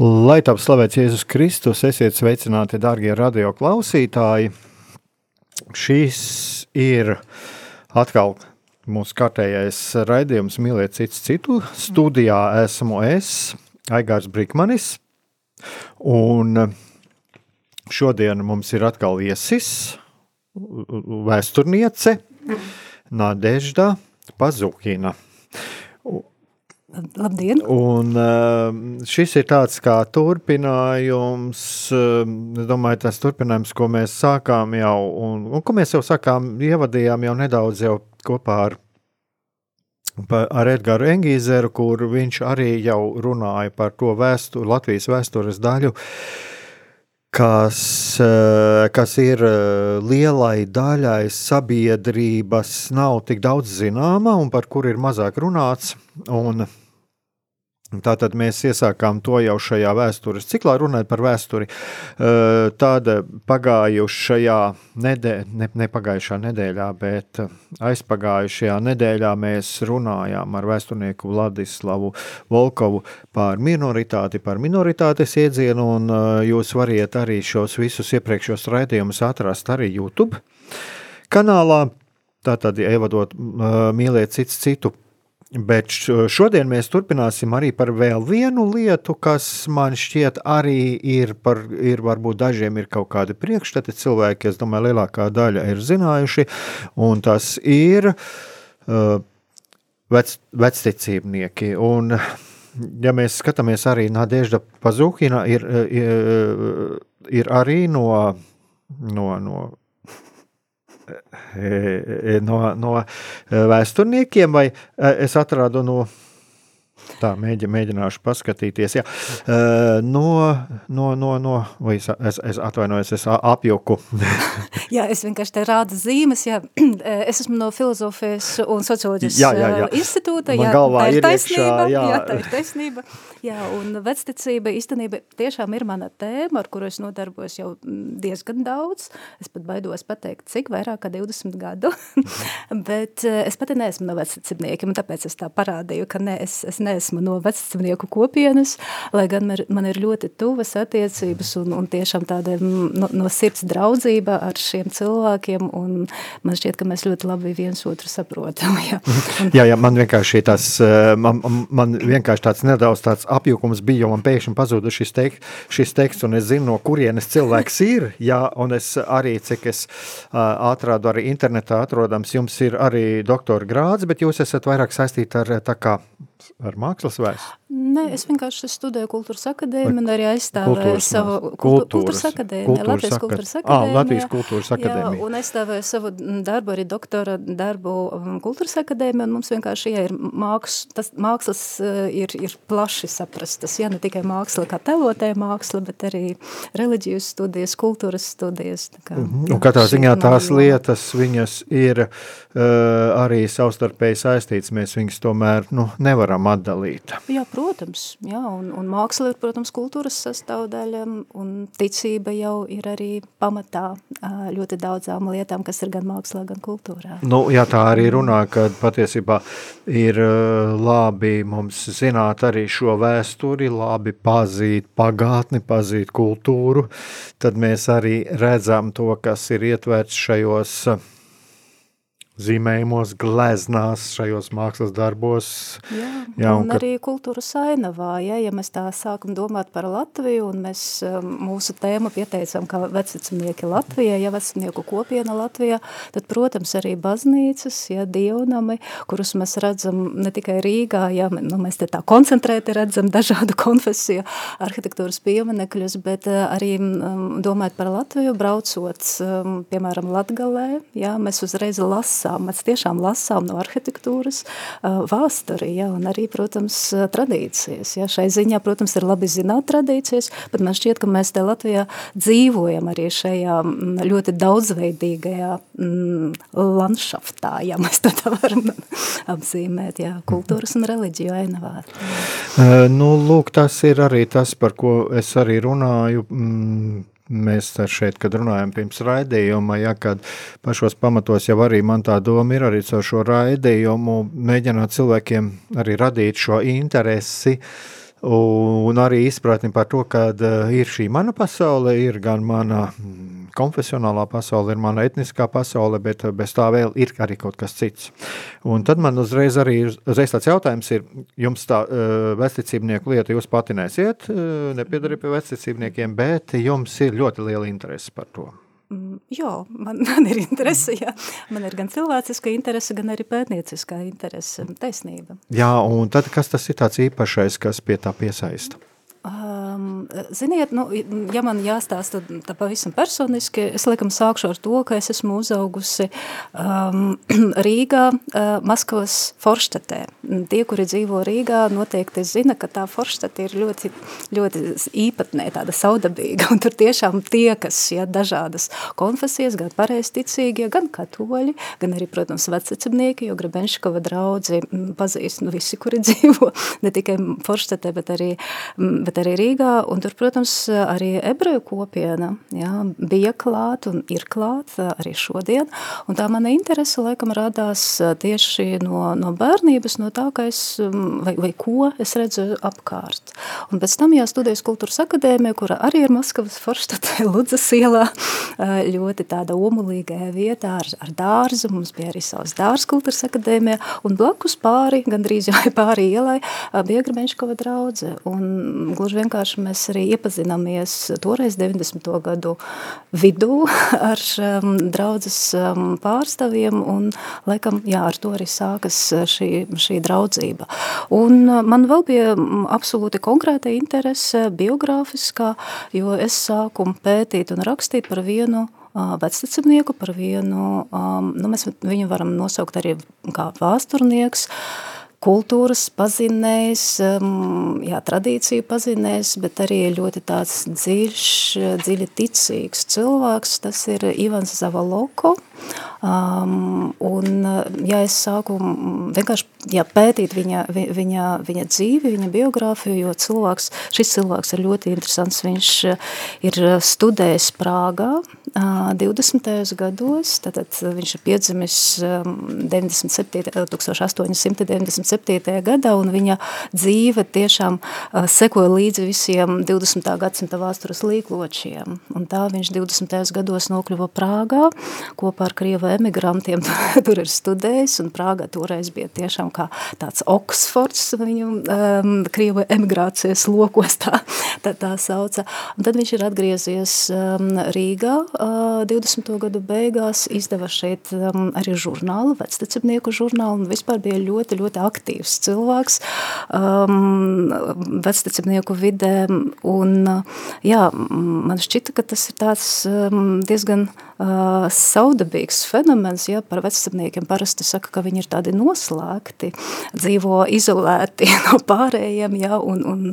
Lai tā slavēts Jēzus Kristus, esiet sveicināti, darbie radio klausītāji. Šis ir atkal mūsu kārtējais raidījums, mīliet cits citu. Studijā esmu es, Aigārs Brīkmanis, un šodien mums ir atkal viesis, vēsturniece Nadežda Pazukina. Labdien! Un, uh, šis ir tāds kā turpinājums, uh, es domāju, tas turpinājums, ko mēs sākām jau, un, un ko mēs jau sākām, ievadījām jau nedaudz jau kopā ar, ar Edgaru Engīzeru, kur viņš arī jau runāja par to vēsturi, Latvijas vēstures daļu, kas, uh, kas ir lielai daļai sabiedrības nav tik daudz zināma un par kur ir mazāk runāts, un Tātad mēs iesākām to jau šajā vēstures ciklā, runājot par vēsturi. Tāda pagājušajā nedēļā, ne, ne pagājušā nedēļā, bet aizpagājušajā nedēļā mēs runājām ar vēsturnieku Vladislavu Volkovu par minoritāti, par minoritātes iedzienu, un jūs variet arī šos visus iepriekšējos raidījumus atrast arī YouTube kanālā. Tātad, ievadot mīlēt cits citu Bet šodien mēs turpināsim arī par vēl vienu lietu, kas man šķiet arī ir par, ir varbūt dažiem ir kaut kādi priekšstati cilvēki, es domāju, lielākā daļa ir zinājuši, un tas ir uh, vec, vecticībnieki. Un, ja mēs skatāmies arī Nadežda Pazūkina, ir, ir, ir arī no, no, no no, no vēsturniekiem, vai es atradu no Tā, mēģi, mēģināšu paskatīties. Jā. No, no, no, no vai es, es, es atvainojos, es apjuku. jā, es vienkārši te rādu zīmes. Jā. Es esmu no filozofijas un socioloģijas jā, jā, jā. institūta. Man jā, galvā tā ir, ir taisnība. Iekšā, jā. jā, tā ir taisnība. Jā, un vecticība īstenība tiešām ir mana tēma, ar kuru es nodarbos jau diezgan daudz. Es pat baidos pateikt, cik vairāk kā 20 gadu. Bet es pati neesmu no vecticībniekiem, un tāpēc es tā parādīju, ka ne, es, es neesmu esmu no vecumnieku kopienas, lai gan man ir ļoti tuvas attiecības un, un tiešām tāda no, no sirds draudzība ar šiem cilvēkiem, un man šķiet, ka mēs ļoti labi viens otru saprotam. Jā, un, jā, jā man vienkārši tas, eh, man, man vienkārši tāds nedaudz tāds apjukums bija, jo man pēkšņi pazuda šis, teik, šis teksts, un es zinu, no kurienes cilvēks ir, jā, un es arī, cik es uh, atrādu arī internetā atrodams, jums ir arī doktora grāds, bet jūs esat vairāk saistīti ar tā kā ar mākslas vēsturi? Nē, es vienkārši studēju kultūras akadēmiju un arī aizstāvēju savu kultūras, kultūras akadēmiju, Latvijas kultūras akadēmiju. Ah, Latvijas kultūras akadēmiju. Jā, un aizstāvēju savu darbu, arī doktora darbu um, kultūras akadēmiju, un mums vienkārši, jā, ir māks, tas mākslas uh, ir, ir plaši saprastas, jā, ne tikai māksla kā telotāja māksla, bet arī reliģijas studijas, kultūras studijas. Tā kā, mm -hmm. Un katrā ziņā tās lietas, viņas ir uh, arī savstarpēji saistītas, mēs viņas tomēr, nu, nevaram atdalīt. Jā, protams Protams, jā, un, un māksla ir, protams, kultūras sastāvdaļa, un ticība jau ir arī pamatā ļoti daudzām lietām, kas ir gan mākslā, gan kultūrā. Nu, jā, tā arī runā, ka patiesībā ir labi mums zināt arī šo vēsturi, labi pazīt pagātni, pazīt kultūru, tad mēs arī redzam to, kas ir ietverts šajos zīmējumos, gleznās, šajos mākslas darbos. Jā, jā un, un ka... arī kultūras ainavā, ja, ja mēs tā sākam domāt par Latviju, un mēs um, mūsu tēmu pieteicam, kā vecvecinieki Latvijā, ja vecvecnieku kopiena Latvijā, tad, protams, arī baznīcas, ja, dievnami, kurus mēs redzam ne tikai Rīgā, ja, nu, mēs te tā koncentrēti redzam dažādu konfesiju arhitektūras pieminekļus, bet uh, arī um, domājot par Latviju, braucot, um, piemēram, Latgalē, ja, mēs uzreiz lasām lasām, mēs tiešām lasām no arhitektūras vēsturi, ja, un arī, protams, tradīcijas. Ja. Šai ziņā, protams, ir labi zināt tradīcijas, bet man šķiet, ka mēs te Latvijā dzīvojam arī šajā ļoti daudzveidīgajā mm, landšaftā, ja mēs to tā varam apzīmēt, ja, kultūras un reliģiju ainavā. Uh, nu, lūk, tas ir arī tas, par ko es arī runāju, mm, mēs šeit, kad runājam pirms raidījuma, ja kad pašos pamatos jau arī man tā doma ir arī caur šo raidījumu, mēģināt cilvēkiem arī radīt šo interesi, uh, Un arī izpratni par to, ka uh, ir šī mana pasaule, ir gan mana mm, konfesionālā pasaule, ir mana etniskā pasaule, bet uh, bez tā vēl ir arī kaut kas cits. Un tad man uzreiz arī uzreiz tāds jautājums ir, jums tā uh, vecticībnieku lieta, jūs pati nesiet, nepiedarīt pie vecticībniekiem, bet jums ir ļoti liela interese par to. Mm, jā, man, man ir interese, jā. Man ir gan cilvēciska interese, gan arī pētnieciskā interese, taisnība. Jā, un tad kas tas ir tāds īpašais, kas pie tā piesaista? Um, ziniet, nu, ja man jāstāsta tā pavisam personiski, es laikam sākšu ar to, ka es esmu uzaugusi um, Rīgā, uh, Maskavas Forštatē. Tie, kuri dzīvo Rīgā, noteikti zina, ka tā Forštata ir ļoti, ļoti īpatnē, tāda saudabīga, un tur tiešām tiekas, ja, dažādas konfesijas, gan pareisticīgie, gan katoļi, gan arī, protams, vececimnieki, jo Grebenškova draudzi pazīst nu, visi, kuri dzīvo, ne tikai Forštatē, bet arī bet arī Rīgā, un tur, protams, arī ebreju kopiena jā, bija klāt un ir klāt arī šodien, un tā mana interese laikam radās tieši no, no bērnības, no tā, ka es, vai, vai ko es redzu apkārt. Un pēc tam jāstudējas kultūras akadēmija, kura arī ir Maskavas Forštatē, Ludzas ielā, ļoti tāda omulīgajā vietā ar, ar dārzu, mums bija arī savs dārs kultūras akadēmija, un blakus pāri, gandrīz jau pāri ielai, bija Grabenškova draudze, un gluži vienkārši mēs arī iepazināmies toreiz 90. gadu vidū ar um, draudzes um, pārstāvjiem un laikam, jā, ar to arī sākas šī, šī draudzība. Un uh, man vēl bija mm, absolūti konkrēta interese biogrāfiskā, jo es sāku pētīt un rakstīt par vienu uh, vecticamnieku, par vienu, um, nu mēs viņu varam nosaukt arī kā vēsturnieks, uh, kultūras pazinējs, um, jā, tradīciju pazinējs, bet arī ļoti tāds dziļš, dziļi ticīgs cilvēks, tas ir Ivans Zavaloko, Um, un, ja es sāku vienkārši ja pētīt viņa, viņa, viņa dzīvi, viņa biogrāfiju, jo cilvēks, šis cilvēks ir ļoti interesants, viņš ir studējis Prāgā 20. gados, tad viņš ir piedzimis um, 97, 1897. gadā, un viņa dzīve tiešām sekoja līdzi visiem 20. gadsimta vēstures līkločiem, un tā viņš 20. gados nokļuva Prāgā kopā ar Krievu emigrantiem tur ir studējis, un Prāgā toreiz bija tiešām kā tāds Oksfords viņu um, Krievu emigrācijas lokos tā, tā, tā sauca. Un tad viņš ir atgriezies um, Rīgā 20. gadu beigās, izdeva šeit um, arī žurnālu, vectecibnieku žurnālu, un vispār bija ļoti, ļoti aktīvs cilvēks um, vectecibnieku vidē, un jā, man šķita, ka tas ir tāds um, diezgan saudabīgs fenomens, ja par vecapniekiem parasti saka, ka viņi ir tādi noslēgti, dzīvo izolēti no pārējiem, ja, un, un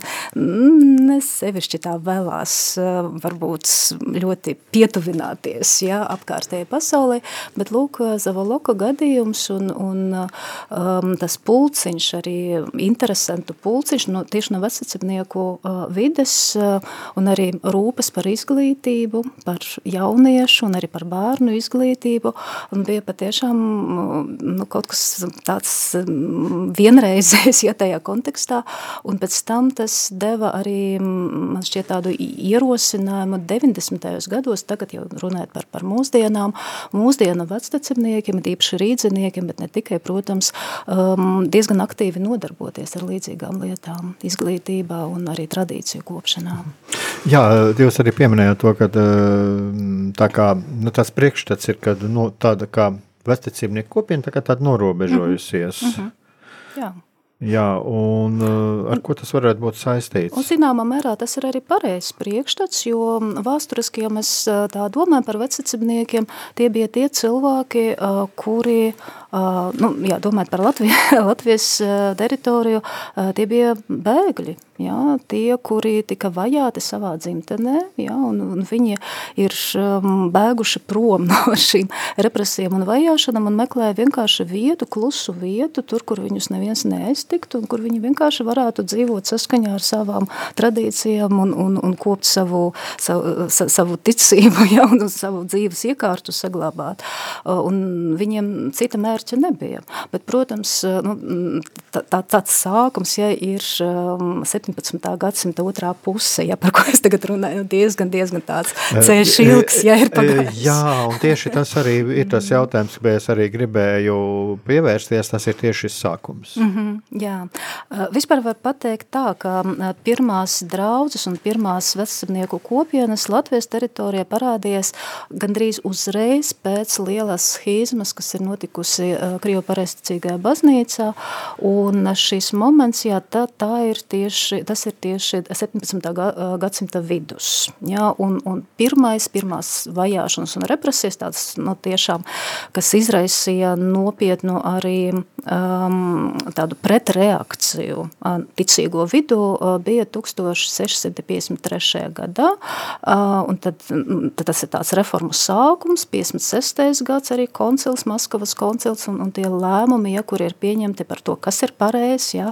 nesevišķi tā vēlās varbūt ļoti pietuvināties, ja, apkārtējai pasaulē, bet lūk, Zavaloka gadījums un, un um, tas pulciņš, arī interesantu pulciņš, no, tieši no vecapnieku uh, vides uh, un arī rūpes par izglītību, par jauniešu un arī par bērnu izglītību, un bija patiešām nu, kaut kas tāds vienreizējs, ja tajā kontekstā, un pēc tam tas deva arī, man šķiet tādu ierosinājumu 90. gados, tagad jau runāt par, par mūsdienām, mūsdienu vectecimniekiem, īpaši rīdziniekiem, bet ne tikai, protams, um, diezgan aktīvi nodarboties ar līdzīgām lietām, izglītībā un arī tradīciju kopšanā. Jā, jūs arī pieminējāt to, ka tā kā, nu, tas priekšstats ir, ka nu, tāda kā vectecībnieku kopiena tā kā tāda norobežojusies. Mm -hmm. Jā. Jā, un uh, ar ko tas varētu būt saistīts? Un, zināmā mērā tas ir arī pareizs priekšstats, jo vēsturiski, ja mēs tā domājam par vecacibniekiem, tie bija tie cilvēki, uh, kuri, uh, nu, jā, domājot par Latviju, Latvijas teritoriju, tie bija bēgļi, jā, tie, kuri tika vajāti savā dzimtenē, jā, un, un viņi ir bēguši prom no šīm represijām un vajāšanām un meklēja vienkārši vietu, klusu vietu, tur, kur viņus neviens neaiz neiztiktu, un kur viņi vienkārši varētu dzīvot saskaņā ar savām tradīcijām un, un, un kopt savu, savu, savu ticību, ja, un savu dzīves iekārtu saglabāt. Un viņiem cita mērķa nebija. Bet, protams, nu, tā, tā, tāds sākums ja, ir 17. Um, gadsimta otrā puse, ja, par ko es tagad runāju, nu, diezgan, diezgan tāds ceļš ilgs, ja ir pagājis. Jā, un tieši tas arī ir tas jautājums, ko es arī gribēju pievērsties, tas ir tieši šis sākums. Mm -hmm. Jā, vispār var pateikt tā, ka pirmās draudzes un pirmās vecsamnieku kopienas Latvijas teritorijā parādījās gandrīz uzreiz pēc lielās schīzmas, kas ir notikusi Krievu pareisticīgajā baznīcā, un šis moments, jā, tā, tā ir tieši, tas ir tieši 17. gadsimta vidus, jā, un, un pirmais, pirmās vajāšanas un represijas tādas, nu, tiešām, kas izraisīja nopietnu arī um, tādu pret pretreakciju ticīgo vidū bija 1653. gadā, un tad, tad tas ir tāds reformu sākums, 56. gads arī koncils, Maskavas koncils, un, un tie lēmumi, ja, kur ir pieņemti par to, kas ir pareizi, ja,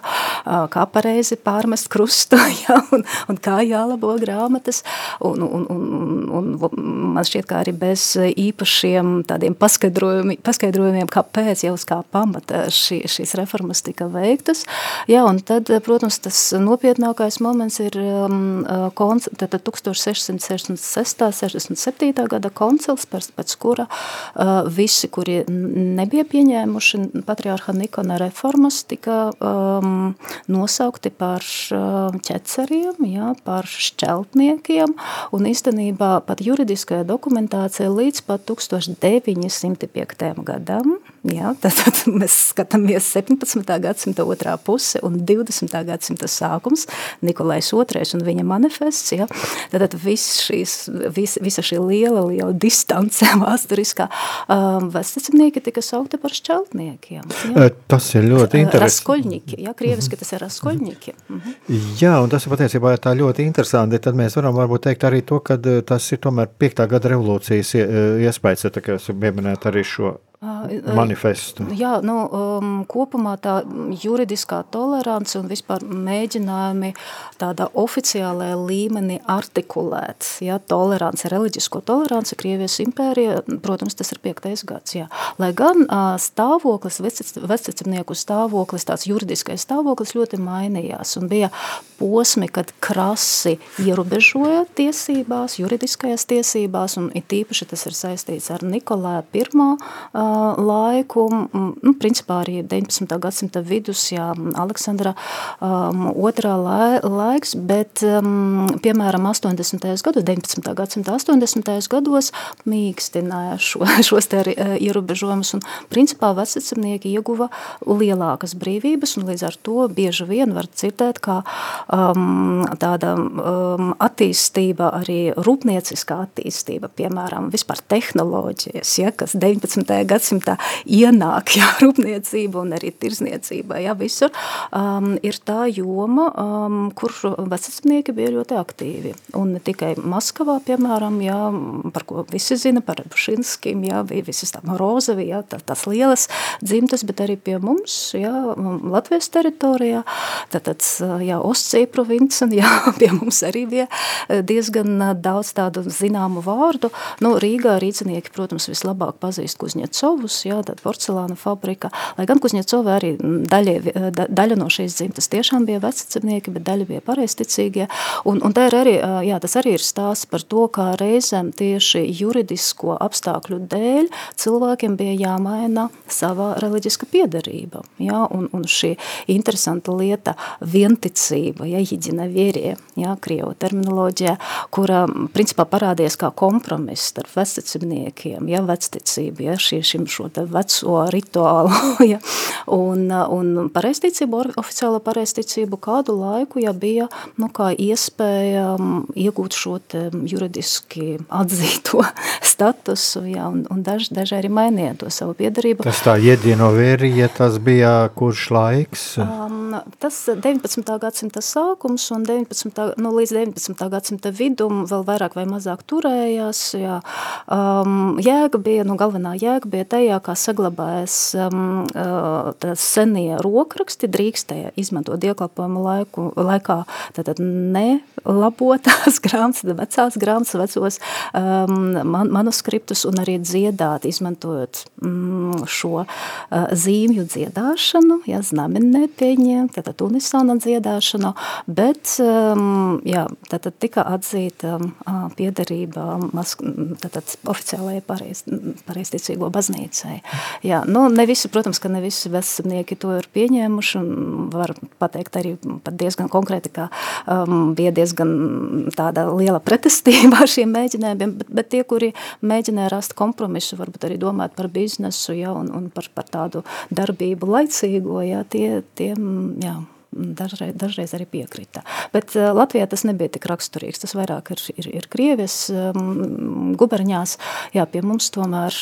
kā pareizi pārmest krustu, ja, un, un kā jālabo grāmatas, un, un, un, un, un man šķiet, kā arī bez īpašiem tādiem paskaidrojumiem, paskaidrojumiem kāpēc jau uz kā pamata šī, šīs reformas tika veikta, veiktas. Jā, un tad, protams, tas nopietnākais moments ir um, konc, tad 1666. 67. gada koncils, pēc kura uh, visi, kuri nebija pieņēmuši patriārha Nikona reformas, tika um, nosaukti par uh, ķeceriem, jā, par šķeltniekiem, un īstenībā pat juridiskajā dokumentācijā līdz pat 1905. gadam, jā, tad, tad mēs skatāmies 17. gadsimta otrā puse un 20. gadsimta sākums, Nikolais II un viņa manifests, ja, tad viss šīs, vis, visa šī liela, liela distance vēsturiskā um, vecticamnieki tika saukti par šķeltniekiem. Ja. Tas ir ļoti interesanti. Raskoļņiki, ja, krieviski tas ir raskoļņiki. Mhm. Jā, un tas ir patiesībā tā ļoti interesanti, tad mēs varam varbūt teikt arī to, ka tas ir tomēr piektā gada revolūcijas iespējas, ja tā kā jūs pieminējat arī šo manifestu? Jā, nu, um, kopumā tā juridiskā tolerance un vispār mēģinājumi tādā oficiālajā līmenī artikulēt, ja, tolerance, reliģisko tolerance, Krievijas impērija, protams, tas ir piektais gads, jā. Lai gan uh, stāvoklis, vecicimnieku stāvoklis, tāds juridiskais stāvoklis ļoti mainījās un bija posmi, kad krasi ierobežoja tiesībās, juridiskajās tiesībās, un it īpaši tas ir saistīts ar Nikolā I uh, laiku, nu, principā arī 19. gadsimta vidus, jā, Aleksandra um, otrā lai, laiks, bet, um, piemēram, 80. gados, 19. gadsimta 80. gados mīkstināja šo, šos te ierobežojumus, un principā vecacimnieki ieguva lielākas brīvības, un līdz ar to bieži vien var dzirdēt, kā um, tāda um, attīstība, arī rūpnieciskā attīstība, piemēram, vispār tehnoloģijas, ja, kas 19. gadsimta gadsimtā ienāk jā, rūpniecība un arī tirzniecība, jā, visur, um, ir tā joma, um, kur vecacinieki bija ļoti aktīvi. Un ne tikai Maskavā, piemēram, jā, par ko visi zina, par Bušinskim, jā, bija visas tā Morozevi, jā, tā, tās lielas dzimtas, bet arī pie mums, jā, Latvijas teritorijā, tātad, jā, Oscija province, jā, pie mums arī bija diezgan daudz tādu zināmu vārdu. Nu, Rīgā rīcinieki, protams, vislabāk pazīst Kuzņeco, Kuņecovus, jā, tad porcelāna fabrika, lai gan Kuņecova arī daļie, da, daļa no šīs dzimtas tiešām bija vecacimnieki, bet daļa bija pareisticīgie, un, un tā ir arī, jā, tas arī ir stāsts par to, kā reizēm tieši juridisko apstākļu dēļ cilvēkiem bija jāmaina savā reliģiska piedarība, jā, un, un šī interesanta lieta vienticība, ja, jiģina vierie, jā, krievu terminoloģijā, kura principā parādies kā kompromiss starp vecacimniekiem, ja, vecticību, ja, šie, šim šo te veco rituālu, ja, un, un pareisticību, oficiālo pareisticību kādu laiku, ja bija, nu, kā iespēja iegūt šo te juridiski atzīto statusu, ja, un, un daži, daži arī mainīja to savu piedarību. Tas tā iedieno vērija, tas bija kurš laiks? Um, tas 19. gadsimta sākums un 19. Nu, līdz 19. gadsimta vidum vēl vairāk vai mazāk turējās, jā. Um, jēga bija, nu, galvenā jēga bija tajā, kā saglabājas um, uh, senie rokraksti, drīkstēja izmantot diekalpojumu laiku, laikā, tātad ne labotās grāmatas, vecās grāmatas, vecos um, man, manuskriptus un arī dziedāt, izmantojot um, šo uh, zīmju dziedāšanu, ja, znamenē pieņemt, tātad unisona dziedāšanu, bet, um, jā, tātad tika atzīta um, piederība mas, tātad oficiālajai pareiz, pareizticīgo baznīcai. Jā, nu, ne visi, protams, ka ne visi veselnieki to ir pieņēmuši un var pateikt arī pat diezgan konkrēti, ka um, bija diezgan tāda liela pretestība šiem mēģinājumiem, bet, bet tie, kuri mēģināja rast kompromisu, varbūt arī domāt par biznesu, ja, un, un par, par tādu darbību laicīgo, ja, tie, tiem, jā, dažreiz, dažreiz arī piekrita. Bet uh, Latvijā tas nebija tik raksturīgs. Tas vairāk ir, ir, ir Krievijas um, guberņās. Jā, pie mums tomēr,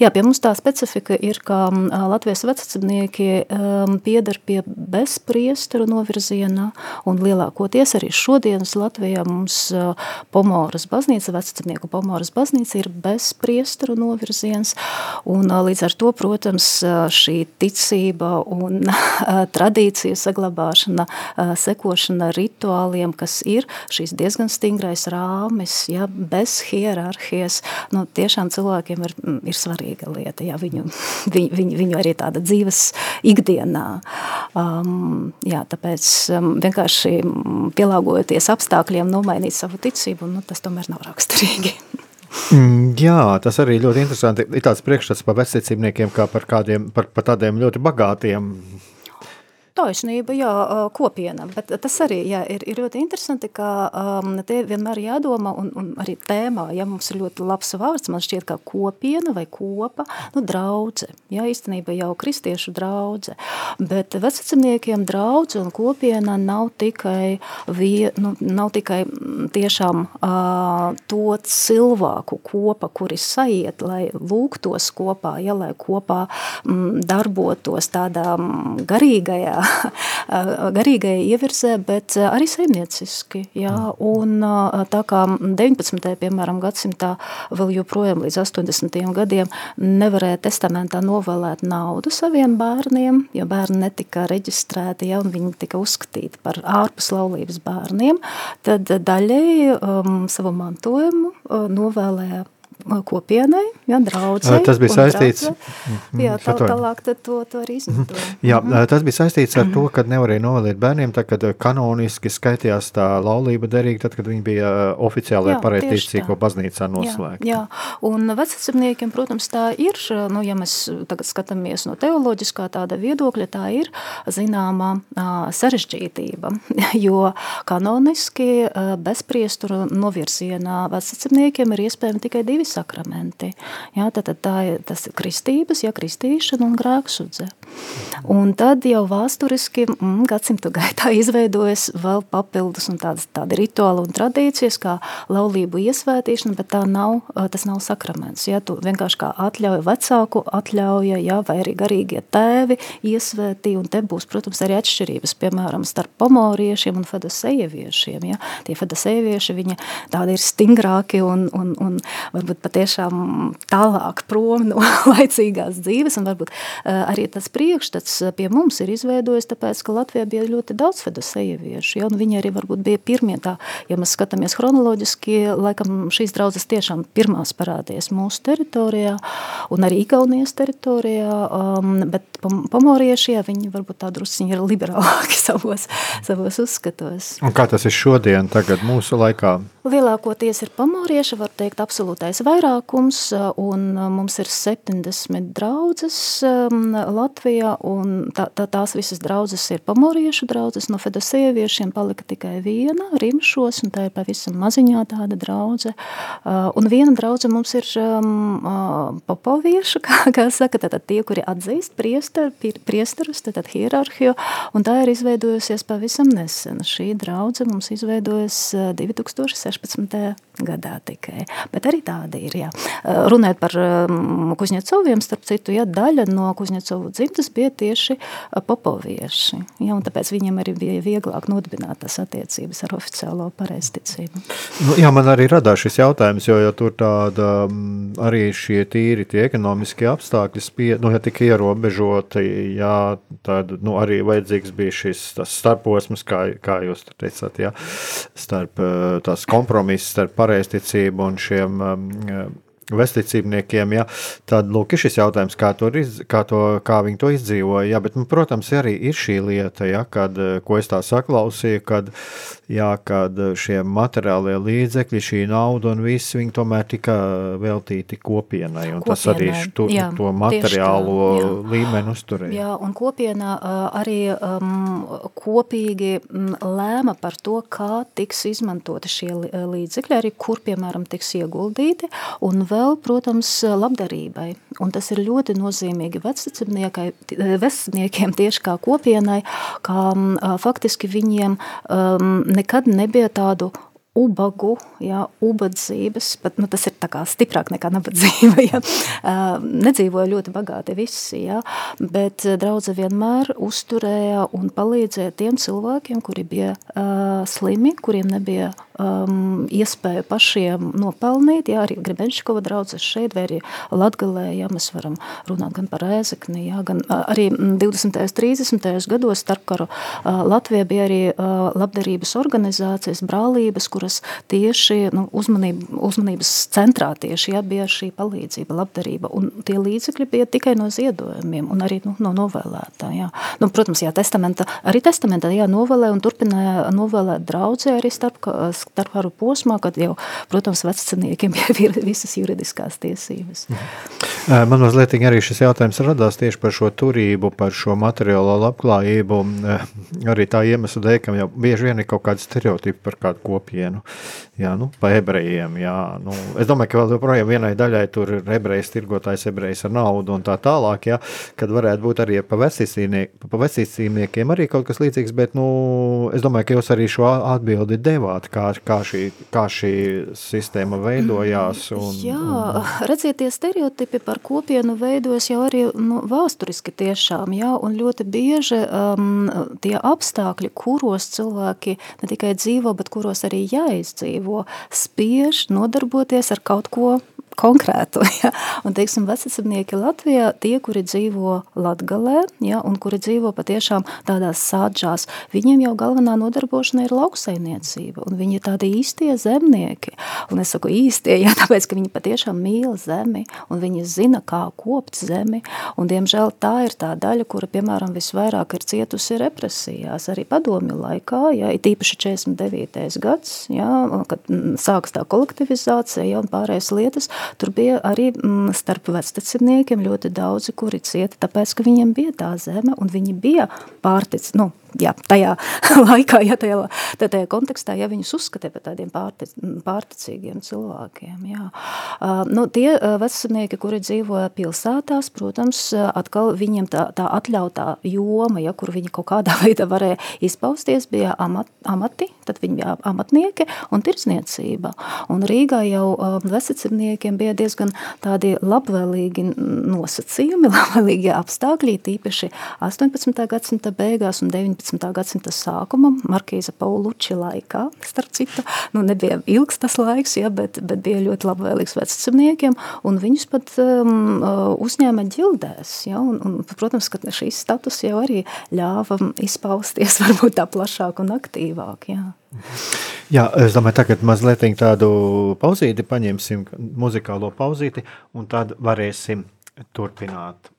jā, pie mums tā specifika ir, ka um, Latvijas vecacimnieki um, piedar pie bezpriesteru novirziena un lielākoties arī šodienas Latvijā mums uh, Pomoras baznīca, vecacimnieku Pomoras baznīca ir bezpriesteru novirziens un līdz ar to, protams, šī ticība un tradīcija saglabā ievērošana, sekošana rituāliem, kas ir šīs diezgan stingrais rāmis, ja, bez hierarhijas, nu, tiešām cilvēkiem ir, ir svarīga lieta, ja, viņu, viņu, viņu, viņu arī tāda dzīves ikdienā. Um, jā, tāpēc um, vienkārši pielāgojoties apstākļiem, nomainīt savu ticību, nu, tas tomēr nav raksturīgi. Mm, jā, tas arī ļoti interesanti. Ir tāds priekšstats par vecākiem, kā par, kādiem, par, par tādiem ļoti bagātiem Taisnība, jā, kopiena, bet tas arī jā, ir, ir ļoti interesanti, ka um, te vienmēr jādomā, un, un arī tēmā, ja mums ir ļoti labs vārds, man šķiet kā kopiena vai kopa, nu draudze, jā, īstenībā jau kristiešu draudze, bet vecacimniekiem draudze un kopiena nav tikai, vie, nu, nav tikai tiešām uh, to cilvēku kopa, kuri saiet, lai lūgtos kopā, ja, lai kopā mm, darbotos tādā mm, garīgajā garīgai ievirzē, bet arī saimnieciski. Jā, un tā kā 19. piemēram gadsimtā vēl joprojām līdz 80. gadiem nevarēja testamentā novēlēt naudu saviem bērniem, jo bērni netika reģistrēti, ja, un viņi tika uzskatīti par ārpus laulības bērniem, tad daļēji um, savu mantojumu uh, novēlēja kopienai, ja, draudzei. Tas bija saistīts. Draudzē. Jā, tā, tālāk to, to arī izmanto. Jā, tas bija saistīts ar to, ka nevarēja novēlēt bērniem, tad, kad kanoniski skaitījās tā laulība derīga, tad, kad viņi bija oficiālajā pareitīcīgo baznīcā noslēgta. Jā, jā, un vecacimniekiem, protams, tā ir, nu, ja mēs tagad skatāmies no teoloģiskā tāda viedokļa, tā ir zināmā sarežģītība, jo kanoniski bezpriesturu novirzienā vecacimniekiem ir iespējami tikai divi sakramenti. Jā, tad, tad tā ir tas kristības, ja kristīšana un grēksudze. Un tad jau vēsturiski mm, gadsimtu gaitā izveidojas vēl papildus un tādas, tādi rituāli un tradīcijas, kā laulību iesvētīšana, bet tā nav, tas nav sakraments. Ja, tu vienkārši kā atļauja vecāku, atļauja, ja, vai arī garīgie tēvi iesvētī, un te būs, protams, arī atšķirības, piemēram, starp pomoriešiem un fedosejieviešiem. Ja. Tie fedosejieši, viņi tādi ir stingrāki un, un, un varbūt patiešām tālāk prom no laicīgās dzīves, un varbūt arī tas priekšstats pie mums ir izveidojis, tāpēc, ka Latvijā bija ļoti daudz fedosejeviešu, ja, un viņi arī varbūt bija pirmie tā, ja mēs skatāmies chronoloģiski, laikam šīs draudzes tiešām pirmās parādījās mūsu teritorijā, un arī Igaunijas teritorijā, um, bet pomorieši, ja, viņi varbūt tā drusciņi ir liberālāki savos, savos uzskatos. Un kā tas ir šodien, tagad mūsu laikā? Lielākoties ir pamorieši, var teikt, absolūtais vairākums, un mums ir 70 draudzes um, Latvijā, un tā, tā, tās visas draudzes ir pamoriešu draudzes, no fedosieviešiem palika tikai viena, Rimšos, un tā ir pavisam maziņā tāda draudze, uh, un viena draudze mums ir um, uh, popoviešu, kā, kā saka, tātad tie, kuri atzīst priester, priesterus, tātad hierarhiju, un tā ir izveidojusies pavisam nesen. Šī draudze mums izveidojas 2016. 16. gadā tikai. Bet arī tāda ir. Jā. Runājot par Kuzņecoviem, starp citu, jā, daļa no Kuzņecovu dzimtas bija tieši popovieši. Un tāpēc viņiem arī bija vieglāk nodibināt tās attiecības ar oficiālo pareizticību. Nu, jā, man arī radās šis jautājums, jo, jo tur tāda arī šie tīri tie ekonomiskie apstākļi spie, nu, ja tika ierobežoti, jā, tad nu, arī vajadzīgs bija šis starposms, kā, kā jūs teicāt, jā, starp tās kompromiss starp pareizticību un šiem vesticībniekiem, ja, tad lūk, ir šis jautājums, kā, iz, kā, to, kā viņi to izdzīvoja. Ja, bet, nu, protams, arī ir šī lieta, ja, kad, ko es tā saklausīju, kad jā, kad šie materiālie līdzekļi, šī nauda un viss, viņi tomēr tika veltīti kopienai, kopienai, tas arī tu, jā, to materiālo tā, jā. līmeni uzturēja. Jā, un kopiena arī um, kopīgi lēma par to, kā tiks izmantoti šie līdzekļi, arī kur, piemēram, tiks ieguldīti, un vēl, protams, labdarībai. Un tas ir ļoti nozīmīgi vecniekiem tieši kā kopienai, kā faktiski viņiem um, nekad nebija tādu ubagu, jā, ubadzības, bet nu, tas ir tā kā stiprāk nekā nabadzība, jā. Nedzīvoja ļoti bagāti visi, jā, bet draudze vienmēr uzturēja un palīdzēja tiem cilvēkiem, kuri bija uh, slimi, kuriem nebija um, iespēju pašiem nopelnīt, jā, arī Grebenškova draudzes šeit, vai arī Latgalē, jā, mēs varam runāt gan par Ēzekni, jā, gan arī 20. 30. gados starpkaru Latvijā bija arī labdarības organizācijas, brālības, kuras tieši nu, uzmanība, uzmanības centrā tieši ja, bija šī palīdzība, labdarība. Un tie līdzekļi bija tikai no ziedojumiem un arī nu, no novēlētā. Jā. Nu, protams, jā, testamenta, arī testamentā jā, novēlē un turpināja novēlēt draudzē arī starp, starp karu posmā, kad jau, protams, vecceniekiem bija visas juridiskās tiesības. Mhm. Man mazliet arī šis jautājums radās tieši par šo turību, par šo materiālo labklājību. Arī tā iemesla dēļ, ka jau bieži vien ir kaut kādi stereotipi par kādu kopienu nu, jā, nu, pa ebrejiem. Jā, nu, es domāju, ka vēl joprojām vienai daļai tur ir ebrejs, tirgotājs ebrejs ar naudu un tā tālāk, jā, kad varētu būt arī pa vecīcīniekiem arī kaut kas līdzīgs, bet nu, es domāju, ka jūs arī šo atbildi devāt, kā, kā, šī, kā šī sistēma veidojās. Un, jā, un... redziet, tie stereotipi par kopienu veidojas jau arī nu, vēsturiski tiešām, jā, un ļoti bieži um, tie apstākļi, kuros cilvēki ne tikai dzīvo, bet kuros arī jā, jāizdzīvo, spiež nodarboties ar kaut ko konkrētu. Ja? Un, teiksim, vecasapnieki Latvijā, tie, kuri dzīvo Latgalē, ja, un kuri dzīvo patiešām tādās sādžās, viņiem jau galvenā nodarbošana ir lauksainiecība, un viņi ir tādi īstie zemnieki. Un es saku īstie, ja, tāpēc, ka viņi patiešām mīl zemi, un viņi zina, kā kopt zemi, un, diemžēl, tā ir tā daļa, kura, piemēram, visvairāk ir cietusi represijās, arī padomju laikā, ja, ir tīpaši 49. gads, ja, kad sāks tā kolektivizācija ja, un pārējais lietas, Tur bija arī mm, starp vecteciniekiem ļoti daudzi, kuri cieta, tāpēc, ka viņiem bija tā zeme un viņi bija pārtic, nu, jā, tajā laikā, ja tajā, tajā kontekstā, ja viņus uzskatīja par tādiem pārtic, pārticīgiem cilvēkiem. Jā. Uh, nu, tie uh, vecinieki, kuri dzīvoja pilsētās, protams, atkal viņiem tā, tā atļautā joma, ja, kur viņi kaut kādā veidā varēja izpausties, bija amat, amati, tad viņi bija amatnieki un tirsniecība. Un Rīgā jau uh, veciciniekiem bija diezgan tādi labvēlīgi nosacījumi, labvēlīgi apstākļi, tīpaši 18. gadsimta beigās un 19. 19. gadsimta sākuma Markīza Pauluči laikā, starp citu, nu nebija ilgs tas laiks, ja, bet, bet bija ļoti labvēlīgs vecumniekiem, un viņus pat um, uzņēma ģildēs. Ja, un, un, protams, ka šīs status jau arī ļāva izpausties varbūt tā plašāk un aktīvāk. Ja. Jā, es domāju, tagad mazliet tādu pauzīti paņemsim, muzikālo pauzīti, un tad varēsim turpināt.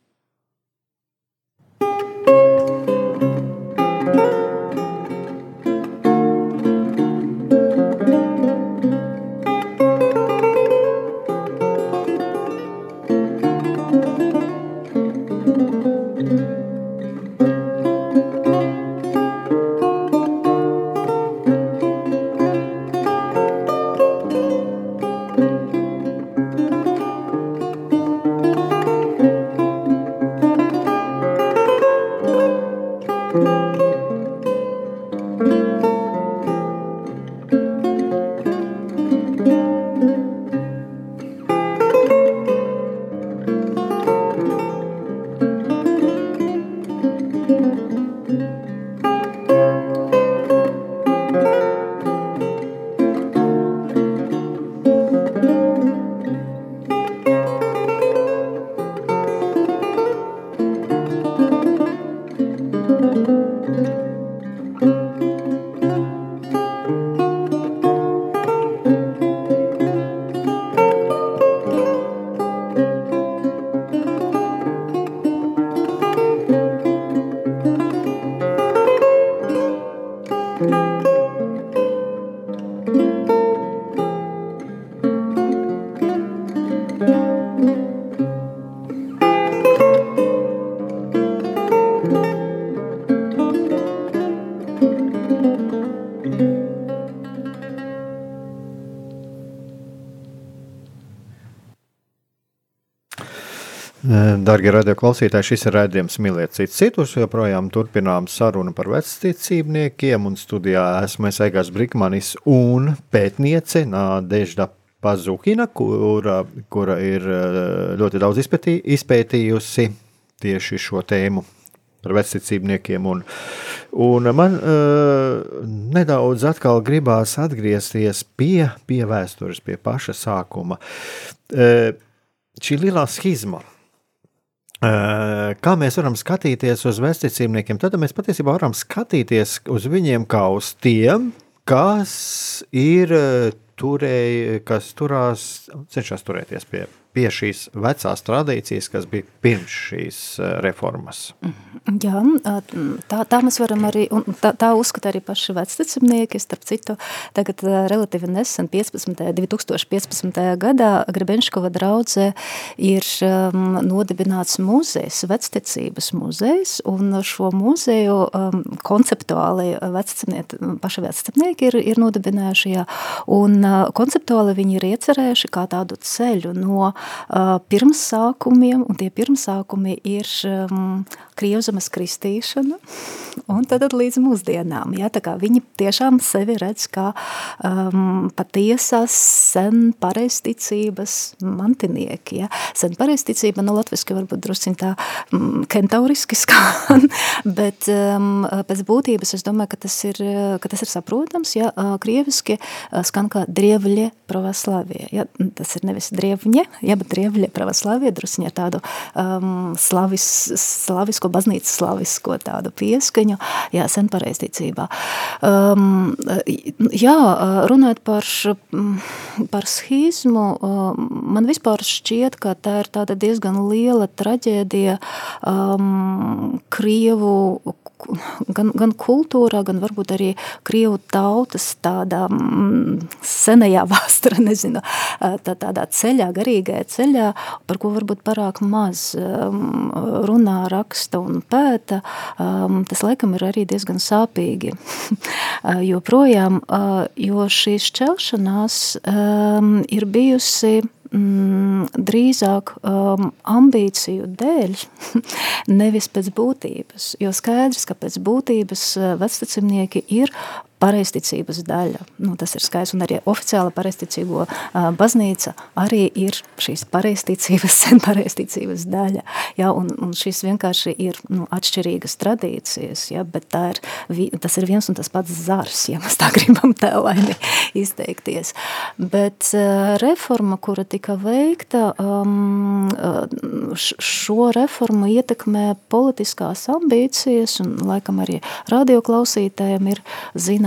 Darbie radioklausītāji, šis ir raidījums Mīliet citus citus. Joprojām turpinām sarunu par vecticībniekiem. Un studijā esmu es Egāns Brikmanis un pētniece Nādežda Pazukina, kura, kura ir eh, ļoti daudz izpētī, izpētījusi tieši šo tēmu par vecticībniekiem. Un, un man uh, nedaudz atkal gribās atgriezties pie, pie vēstures, pie paša sākuma. Uh, šī lielā schizma Kā mēs varam skatīties uz vēsturcīmniekiem? Tad mēs patiesībā varam skatīties uz viņiem kā uz tiem, kas ir turēji, kas turās, cenšas turēties pie pie šīs vecās tradīcijas, kas bija pirms šīs eh, reformas. Jā, tā, tā mēs varam arī, un tā, tā uzskata arī paši vecticamnieki, starp citu, tagad eh, relatīvi nesen 15. 2015. gadā Grebenškova draudze ir um, nodibināts muzejs, vecticības muzejs, un šo muzeju um, konceptuāli paši vecticamnieki ir, ir nodibinājuši, jā, un uh, konceptuāli viņi ir iecerējuši kā tādu ceļu no pirmsākumiem, un tie pirmsākumi ir um, Krievzemes kristīšana, un tad līdz mūsdienām. Ja, tā kā viņi tiešām sevi redz kā um, patiesās sen pareisticības mantinieki. Ja. Sen pareisticība, nu latviski varbūt drusciņ tā um, kentauriski skan, bet um, pēc būtības es domāju, ka tas ir, ka tas ir saprotams, ja krieviski skan kā drievļie pravoslavie. Ja. Tas ir nevis drievņie, ja, bet drievļie pravoslavie, drusciņ ar tādu um, slavis, slavisko, baznīcas slavisko tādu pieskaņu, jā, sen pareizticībā. Um, jā, runājot par, par schizmu, man vispār šķiet, ka tā ir tāda diezgan liela traģēdija um, Krievu gan, gan kultūrā, gan varbūt arī Krievu tautas tādā mm, senajā vēsturē, nezinu, tā, tādā ceļā, garīgajā ceļā, par ko varbūt parāk maz runā, raksta un pēta, tas laikam ir arī diezgan sāpīgi joprojām, jo šī šķelšanās ir bijusi mm, drīzāk um, ambīciju dēļ, nevis pēc būtības. Jo skaidrs, ka pēc būtības uh, vectecimnieki ir pareisticības daļa. Nu, tas ir skaists, un arī oficiāla pareisticīgo uh, baznīca arī ir šīs pareisticības, sen pareisticības daļa. Ja, un, un šis vienkārši ir nu, atšķirīgas tradīcijas, ja, bet tā ir, tas ir viens un tas pats zars, ja mēs tā gribam tēlaini izteikties. Bet reforma, kura tika veikta, um, šo reformu ietekmē politiskās ambīcijas, un laikam arī radioklausītājiem ir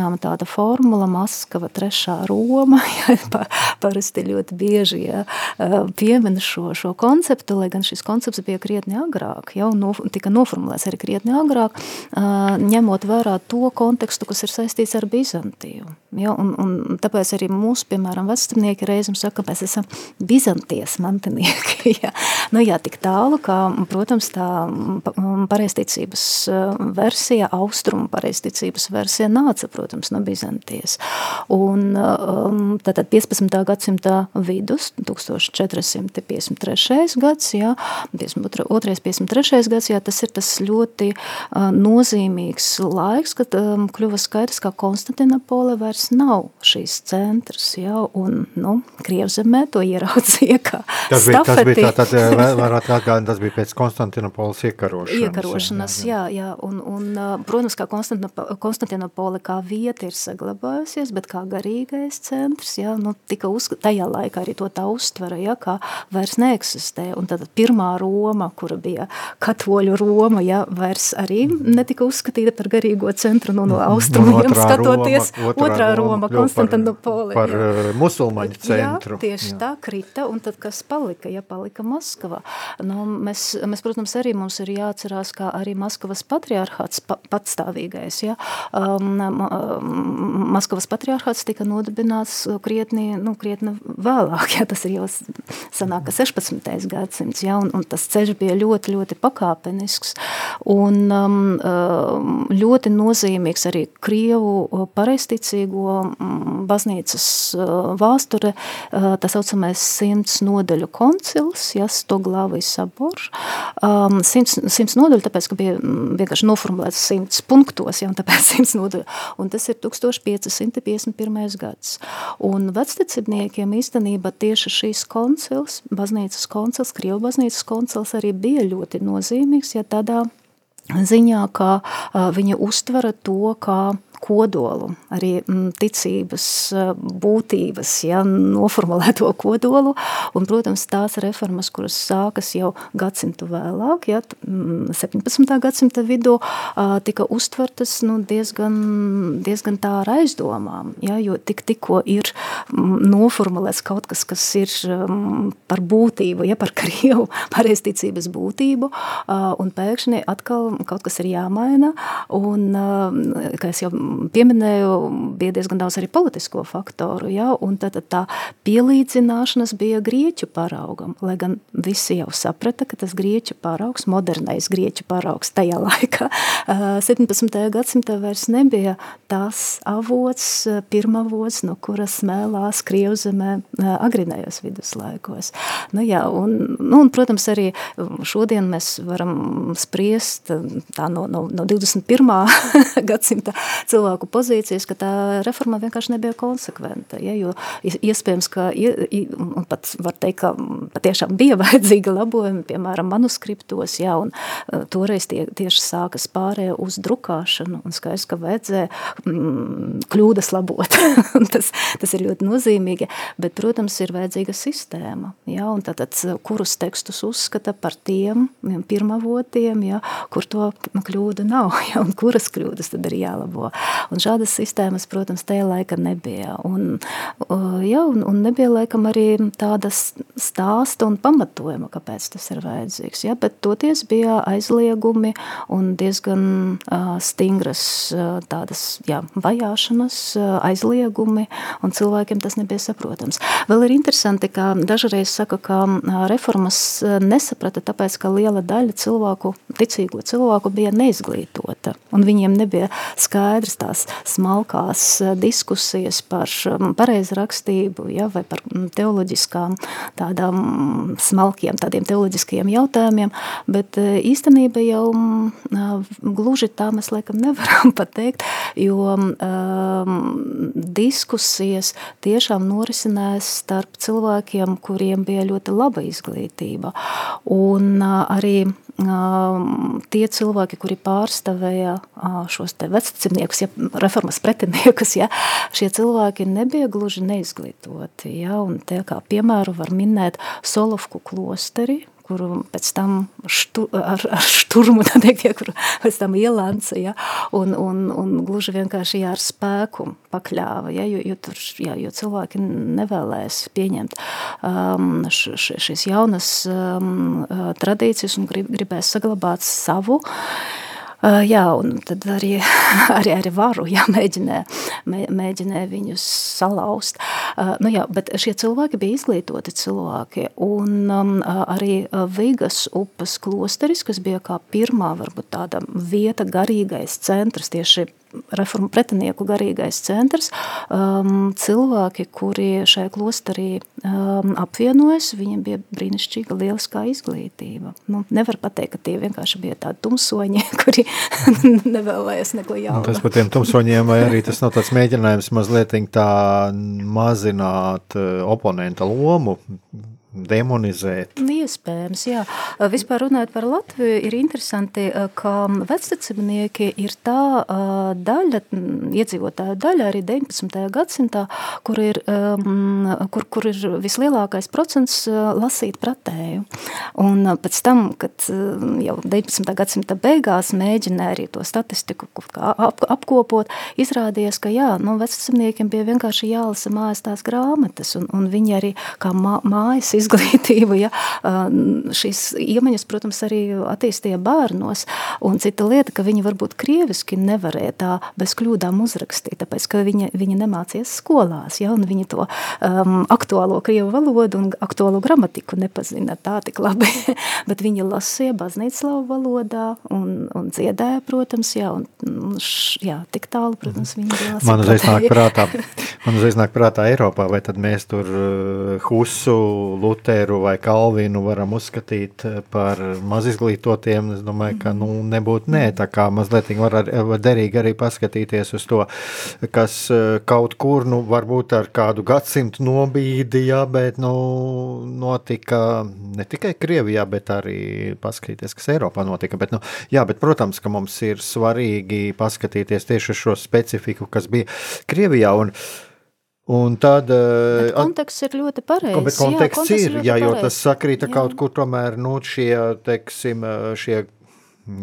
zināma tāda formula Maskava trešā Roma, ja, parasti ļoti bieži ja, piemin šo, šo konceptu, lai gan šis koncepts bija krietni agrāk, jau no, tika noformulēts arī krietni agrāk, ņemot vērā to kontekstu, kas ir saistīts ar Bizantiju. Ja, un, un tāpēc arī mūsu, piemēram, vecstrinieki reizēm saka, ka mēs esam Bizantijas mantinieki. Ja. Nu, jā, tik tālu, ka, protams, tā pareisticības versija, austrumu pareisticības versija nāca, protams, no Bizantijas. Un tātad 15. gadsimta vidus, 1453. gads, jā, 52. 53. gads, jā, tas ir tas ļoti nozīmīgs laiks, kad kļuva skaidrs, ka Konstantinopole vairs nav šīs centrs, jā, un, nu, Krievzemē to ieraudzīja kā tas bija, stafeti. Tas bija tā, tad varētu atgādināt, tas bija pēc Konstantinopoles iekarošanas. Iekarošanas, jā, jā, jā un, un, protams, kā Konstantinopole kā vieta ir saglabājusies, bet kā garīgais centrs, jā, nu, tika uzskat, tajā laikā arī to tā uztvera, jā, kā vairs neeksistē, un tad pirmā Roma, kura bija katoļu Roma, jā, vairs arī netika uzskatīta par garīgo centru, nu, no, no austrumiem skatoties, Roma, otrā, otrā Roma, Roma Konstantinopole. Par, par jā. musulmaņu centru. Jā, tieši jā. tā krita, un tad kas palika, ja palika Maskavā. Nu, mēs, mēs, protams, arī mums ir jāatcerās, kā arī Maskavas patriarchāts pa, patstāvīgais, ja. Um, Maskavas patriarchāts tika nodibināts krietni, nu, krietni vēlāk, ja tas ir jau sanāk, 16. gadsimts, ja, un, un tas ceļš bija ļoti, ļoti pakāpenisks, un um, um, ļoti nozīmīgs arī Krievu pareisticīgo baznīcas uh, vēsture, uh, tā saucamais simts nodaļu koncils, ja, Stoglāvijas sabors. Um, simts, simts nodaļu, tāpēc, ka bija vienkārši noformulēts simts punktos, ja, un tāpēc simts nodaļu, un tas ir 1551. gads. Un vecticībniekiem īstenībā tieši šīs koncils, baznīcas koncils, Krievu baznīcas koncils arī bija ļoti nozīmīgs, ja tādā ziņā, ka viņa uztvara to, kā kodolu, arī mm, ticības eh, būtības, ja, noformulēto kodolu, un, protams, tās reformas, kuras sākas jau gadsimtu vēlāk, ja, 17. Mm, gadsimta vidū, tika uztvertas nu, diezgan, diezgan tā ar aizdomām, ja, jo tik tikko ir mm, noformulēts kaut kas, kas ir par būtību, ja, par Krievu pareizticības būtību, un pēkšņi atkal kaut kas ir jāmaina, un, kā es jau pieminēju, bija diezgan daudz arī politisko faktoru, ja, un tad tā pielīdzināšanas bija grieķu paraugam, lai gan visi jau saprata, ka tas grieķu paraugs, modernais grieķu paraugs tajā laikā, 17. gadsimtā vairs nebija tas avots, pirmavots, no kuras smēlās Krievzemē agrinējos viduslaikos. Nu jā, un, nu, un, protams, arī šodien mēs varam spriest tā no, no, no 21. gadsimta cilvēku pozīcijas, ka tā reforma vienkārši nebija konsekventa. Ja, jo iespējams, ka pat var teikt, ka patiešām bija vajadzīga labojumi, piemēram, manuskriptos, ja, un e, toreiz tie, tieši sākas pārēja uz drukāšanu, un skaidrs, ka vajadzēja mm, kļūdas labot. tas, tas ir ļoti nozīmīgi, bet, protams, ir vajadzīga sistēma, ja, un tātad, kurus tekstus uzskata par tiem pirmavotiem, ja, kur to kļūdu nav, ja, un kuras kļūdas tad ir jālabo. Un šādas sistēmas, protams, tajā laika nebija. Un, ja, un, un nebija laikam arī tādas stāsta un pamatojuma, kāpēc tas ir vajadzīgs. Ja, bet toties bija aizliegumi un diezgan uh, stingras uh, tādas jā, vajāšanas uh, aizliegumi, un cilvēkiem tas nebija saprotams. Vēl ir interesanti, ka dažreiz saka, ka reformas nesaprata tāpēc, ka liela daļa cilvēku, ticīgo cilvēku bija neizglītota, un viņiem nebija skaidrs tās smalkās eh, diskusijas par mm, pareizrakstību, ja, vai par mm, teoloģiskām tādām mm, smalkiem tādiem teoloģiskajiem jautājumiem, bet eh, īstenība jau gluži tā mēs laikam nevaram pateikt, jo um, diskusijas tiešām norisinās starp cilvēkiem, kuriem bija ļoti laba izglītība. Un uh, arī tie cilvēki, kuri pārstāvēja šos te vecumniekus, ja, reformas pretiniekus, ja, šie cilvēki nebija gluži neizglītoti. Ja, un tie kā piemēru var minēt Solovku klosteri, kuru pēc tam štu, ar, ar šturmu, teikt, ja, kuru pēc tam ielāca, ja, un, un, un gluži vienkārši jā, ar spēku pakļāva, ja, jo, jo, tur, jā, jo cilvēki nevēlēs pieņemt um, š, š, šīs jaunas um, tradīcijas un grib, gribēs saglabāt savu, uh, Uh, jā, un tad arī, arī, arī varu jā, mēģināja, mē, mēģināja viņus salauzt. Nu jā, bet šie cilvēki bija izglītoti cilvēki, un um, arī Vigas upes klosteris, kas bija kā pirmā varbūt tāda vieta garīgais centrs tieši reformu pretinieku garīgais centrs. Um, cilvēki, kuri šajā klosterī um, apvienojas, viņiem bija brīnišķīga, lieliskā izglītība. Nu, nevar pateikt, ka tie vienkārši bija tādi tumsoņi, kuri nevēlējās neko jaunu. Tas par tiem tumsoņiem vai arī tas nav tāds mēģinājums mazliet tā mazināt uh, oponenta lomu, demonizēt. Iespējams, jā. Vispār runājot par Latviju, ir interesanti, ka vectecībnieki ir tā daļa, iedzīvotāju daļa arī 19. gadsimtā, kur ir, kur, kur ir vislielākais procents lasīt pratēju. Un pēc tam, kad jau 19. gadsimta beigās mēģināja arī to statistiku ap, apkopot, izrādījās, ka jā, nu, vectecībniekiem bija vienkārši jālasa mājas tās grāmatas, un, un viņi arī kā mā, mājas izglītību, ja, šīs iemaņas, protams, arī attīstīja bērnos, un cita lieta, ka viņi varbūt krieviski nevarēja tā bez kļūdām uzrakstīt, tāpēc, ka viņi, viņi nemācies skolās, ja, un viņi to um, aktuālo krievu valodu un aktuālo gramatiku nepazina tā tik labi, bet viņi lasīja baznīcaslavu valodā un, un dziedāja, protams, jā, un š, jā, tik tālu, protams, viņi lasīja. Man uzreiz nāk prātā, man uzreiz nāk prātā Eiropā, vai tad mēs tur Husu, Luteru vai Kalvinu varam uzskatīt par mazizglītotiem, es domāju, ka nu, nebūtu nē, tā kā mazliet var, ar, var derīgi arī paskatīties uz to, kas eh, kaut kur, nu, varbūt ar kādu gadsimtu nobīdi, jā, bet, nu, notika ne tikai Krievijā, bet arī paskatīties, kas Eiropā notika, bet, nu, jā, bet, protams, ka mums ir svarīgi paskatīties tieši šo specifiku, kas bija Krievijā, un, uh, Un tad, bet eh, konteksts ir ļoti pareizs. Bet konteksts, jā, konteksts ir, ir jā, jo tas sakrīta jā. kaut kur tomēr, nu, šie, teiksim, eh, šie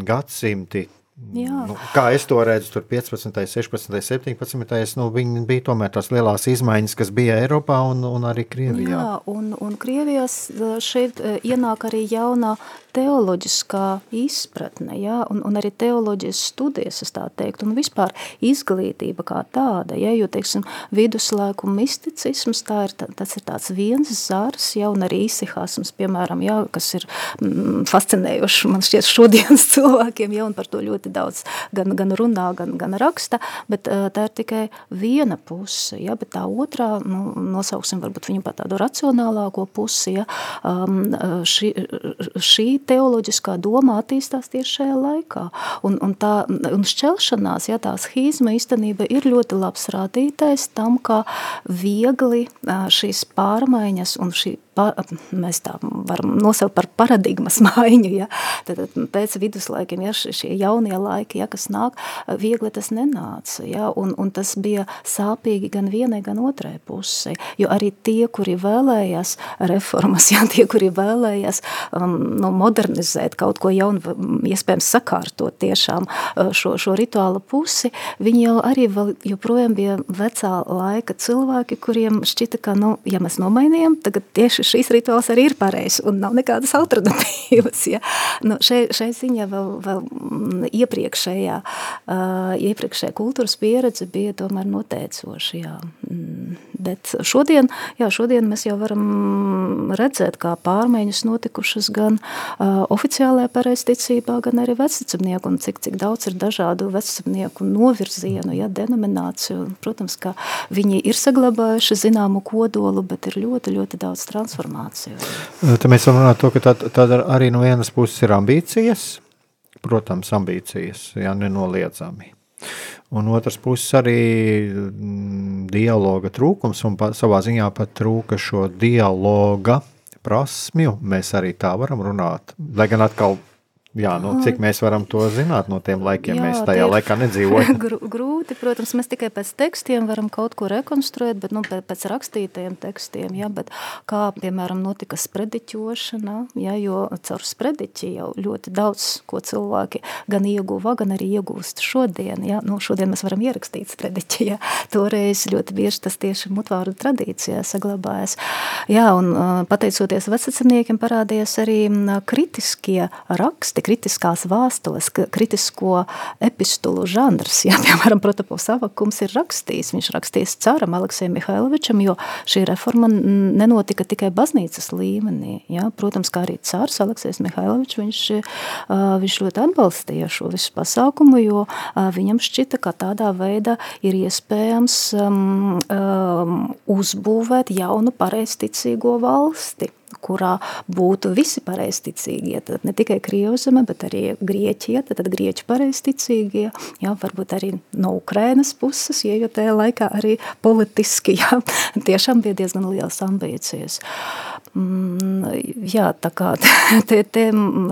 gadsimti, Jā. Nu, kā es to redzu, tur 15, 16, 17. Nu, viņi bija tomēr tās lielās izmaiņas, kas bija Eiropā un, un arī Krievijā. Jā, un, un Krievijās šeit ienāk arī jaunā teoloģiskā izpratne, ja, un, un arī teoloģijas studijas, es tā teiktu, un vispār izglītība kā tāda, ja, jo, teiksim, viduslaiku misticisms, tā ir, tas ir tāds viens zars, ja, un arī izsihāsums, piemēram, ja, kas ir mm, fascinējoši, man šķiet, šodienas cilvēkiem, ja, un par to ļoti daudz gan, gan runā, gan, gan raksta, bet uh, tā ir tikai viena puse, ja, bet tā otrā, nu, nosauksim varbūt viņu par tādu racionālāko pusi, ja, um, šī, šī teoloģiskā doma attīstās tieši šajā laikā. Un, un tā un šķelšanās, ja tā schīzma īstenība ir ļoti labs rādītājs tam, kā viegli šīs pārmaiņas un šī pa, mēs tā varam nosaukt par paradigmas maiņu, ja, tad pēc viduslaikiem, ja šie jaunie laiki, ja, kas nāk, viegli tas nenāca, ja, un, un tas bija sāpīgi gan vienai, gan otrai pusei, jo arī tie, kuri vēlējās reformas, ja, tie, kuri vēlējās um, no modernizēt kaut ko jaunu, iespējams sakārtot tiešām uh, šo, šo rituālu pusi, viņi jau arī vēl joprojām bija vecā laika cilvēki, kuriem šķita, ka, nu, ja mēs nomainījām, tagad tieši šīs rituāls arī ir pareizs un nav nekādas alternatīvas. Ja? Nu, šeit, šeit ziņā vēl, vēl mm, iepriekšējā, uh, iepriekšējā kultūras pieredze bija tomēr noteicoša. Jā. Mm, bet šodien, jā, šodien mēs jau varam redzēt, kā pārmaiņas notikušas gan uh, oficiālajā pareizticībā, gan arī vecticamnieku, un cik, cik daudz ir dažādu vecticamnieku novirzienu, ja, denomināciju. Protams, ka viņi ir saglabājuši zināmu kodolu, bet ir ļoti, ļoti daudz transformāciju transformāciju. Tad mēs varam runāt to, ka tad, tad arī no vienas puses ir ambīcijas, protams, ambīcijas, jā, nenoliedzami. Un otrs puses arī mm, dialoga trūkums, un pa, savā ziņā pat trūka šo dialoga prasmju. Mēs arī tā varam runāt. Lai gan atkal jā, nu, cik mēs varam to zināt no tiem laikiem, jā, mēs tajā laikā nedzīvojam. grūti, protams, mēs tikai pēc tekstiem varam kaut ko rekonstruēt, bet nu, pēc rakstītajiem tekstiem, jā, bet kā, piemēram, notika sprediķošana, jā, jo caur sprediķi jau ļoti daudz, ko cilvēki gan ieguva, gan arī iegūst šodien, jā, nu, šodien mēs varam ierakstīt sprediķi, jā, toreiz ļoti bieži tas tieši mutvāru tradīcijā saglabājas, jā, un pateicoties vecacimniekiem parādījās arī kritiskie raksti, kritiskās vāstules, kritisko epistulu žanrs. Jā, piemēram, Protopovs Avakums ir rakstījis, viņš rakstījis caram Aleksējam Mihailovičam, jo šī reforma nenotika tikai baznīcas līmenī. Jā. Protams, kā arī cārs Aleksējs Mihailovičs, viņš, viņš ļoti atbalstīja šo visu pasākumu, jo viņam šķita, ka tādā veidā ir iespējams um, um, uzbūvēt jaunu pareizticīgo valsti kurā būtu visi pareizticīgie, tad ne tikai Krievzeme, bet arī Grieķija, tad, tad Grieķu pareizticīgie, jā, varbūt arī no Ukrainas puses, ja, jo tajā laikā arī politiski, jā, tiešām bija diezgan liels ambīcijas. Mm, jā, tā kā te, te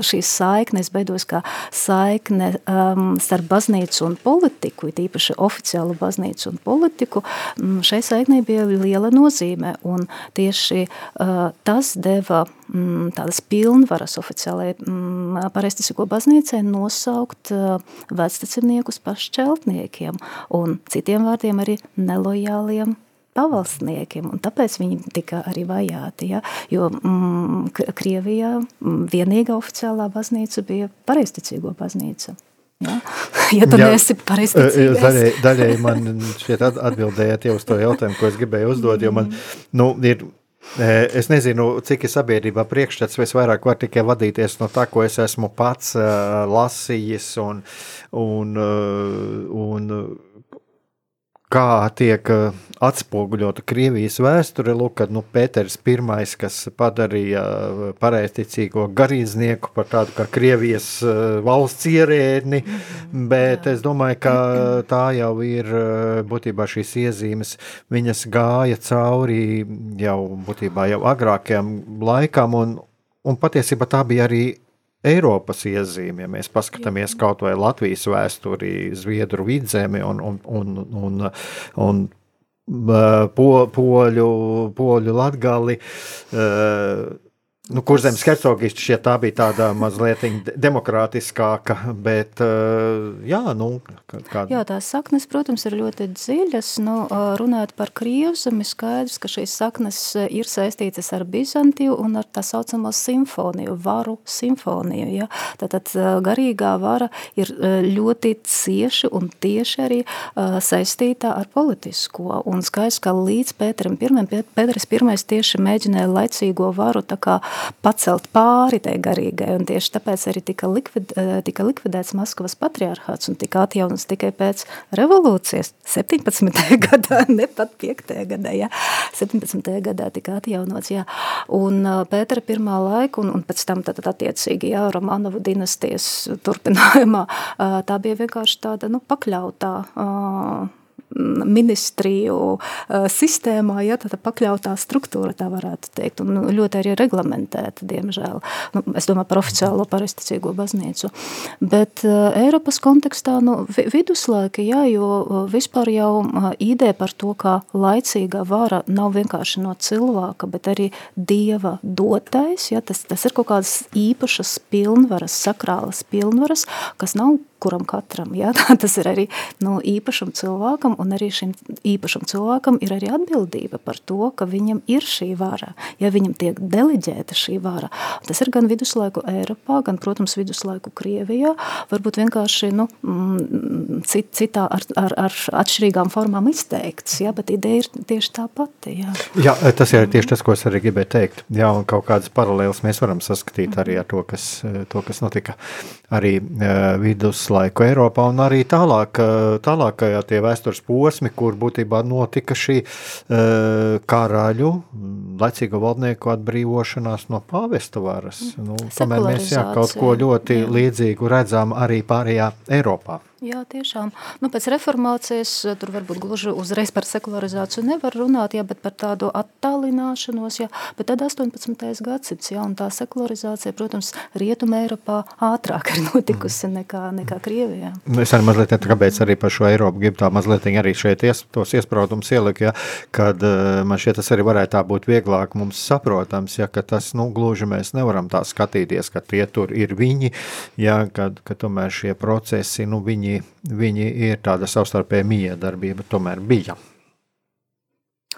šīs saiknes beidos kā saikne um, starp baznīcu un politiku, it īpaši oficiālu baznīcu un politiku, mm, šai saiknei bija liela nozīme, un tieši uh, tas deva mm, tādas pilnvaras oficiālajai mm, pareizticīgo baznīcai nosaukt vectecimniekus pašķeltniekiem un citiem vārdiem arī nelojāliem pavalsniekiem, un tāpēc viņi tika arī vajāti, ja? jo mm, Krievijā mm, vienīgā oficiālā baznīca bija pareizticīgo baznīca. Ja, ja tu Jā, neesi pareizticīgais. Daļai, daļai man šķiet atbildējāt jau uz to jautājumu, ko es gribēju uzdot, jo man, nu, ir Es nezinu, cik ir sabiedrībā priekšstats, es vairāk varu tikai vadīties no tā, ko es esmu pats uh, lasījis un, un, uh, un kā tiek uh, atspoguļota Krievijas vēsture. Lūk, kad nu, Pēters I, kas padarīja uh, pareizticīgo garīdznieku par tādu kā Krievijas uh, valsts ierēdni, bet es domāju, ka tā jau ir būtībā šīs iezīmes, viņas gāja cauri jau būtībā jau agrākajam laikam, un, un patiesībā tā bija arī Eiropas iezīme, ja mēs paskatāmies kaut vai Latvijas vēsturi, Zviedru vidzemi un, un, un, un, un po, poļu, poļu latgali. Uh, Nu, Kurzemes hercogišķi šķiet tā bija tāda mazliet demokrātiskāka, bet jā, nu, kā... Jā, tās saknes, protams, ir ļoti dziļas. Nu, runājot par Krievzemi, skaidrs, ka šīs saknes ir saistītas ar Bizantiju un ar tā saucamo simfoniju, varu simfoniju. Ja? Tātad garīgā vara ir ļoti cieši un tieši arī saistītā ar politisko. Un skaidrs, ka līdz Pēterim pirmajam, Pēteris pirmais tieši mēģināja laicīgo varu tā kā pacelt pāri tai garīgai, un tieši tāpēc arī tika, likvid, eh, tika likvidēts Maskavas patriarchāts un tika atjaunots tikai pēc revolūcijas 17. gadā, ne pat 5. gadā, jā, 17. gadā tika atjaunots, jā, un eh, Pētera pirmā laika, un, un pēc tam tad attiecīgi, jā, Romanovu dinastijas turpinājumā, eh, tā bija vienkārši tāda, nu, pakļautā ministriju uh, sistēmā, ja tāda pakļautā struktūra, tā varētu teikt, un ļoti arī reglamentēta, diemžēl. Nu, es domāju par oficiālo paristicīgo baznīcu. Bet uh, Eiropas kontekstā, nu, viduslaika, jā, jo uh, vispār jau ideja par to, kā laicīga vara nav vienkārši no cilvēka, bet arī dieva dotais, ja, tas, tas ir kaut kādas īpašas pilnvaras, sakrālas pilnvaras, kas nav kuram katram. Ja? Tas ir arī no īpašam cilvēkam, un arī šim īpašam cilvēkam ir arī atbildība par to, ka viņam ir šī vara, ja viņam tiek deleģēta šī vara. Tas ir gan viduslaiku Eiropā, gan, protams, viduslaiku Krievijā, varbūt vienkārši nu, mm, cit, citā ar, ar, ar atšķirīgām formām izteikts, ja? bet ideja ir tieši tā pati. Ja? Jā, tas ir tieši tas, ko es arī gribēju teikt. Jā, un kaut kādas paralēlas mēs varam saskatīt arī ar to, kas, to, kas notika arī uh, viduslaiku viduslaiku Eiropā un arī tālāk, eh, tālākajā tie vēstures posmi, kur būtībā notika šī uh, karaļu, laicīgo valdnieku atbrīvošanās no pāvesta varas. Nu, tomēr mēs jā, kaut ko ļoti jā. līdzīgu redzam arī pārējā Eiropā. Jā, tiešām. Nu, pēc reformācijas eh, tur varbūt gluži uzreiz par sekularizāciju nevar runāt, jā, bet par tādu attālināšanos, jā, bet tad 18. gadsimts, jā, un tā sekularizācija, protams, Rietuma Eiropā ātrāk ir notikusi nekā, nekā Krievijā. Nu, es arī mazliet, kāpēc arī par šo Eiropu gribu tā mazliet arī šeit ies, tos iespraudums ielikt, ja, kad eh, man šķiet tas arī varētu tā būt vieglāk mums saprotams, ja, ka tas, nu, gluži mēs nevaram tā skatīties, ka tie tur ir viņi, ja, kad, ka tomēr šie procesi, nu, viņi viņi, viņi ir tāda savstarpēja miedarbība, tomēr bija.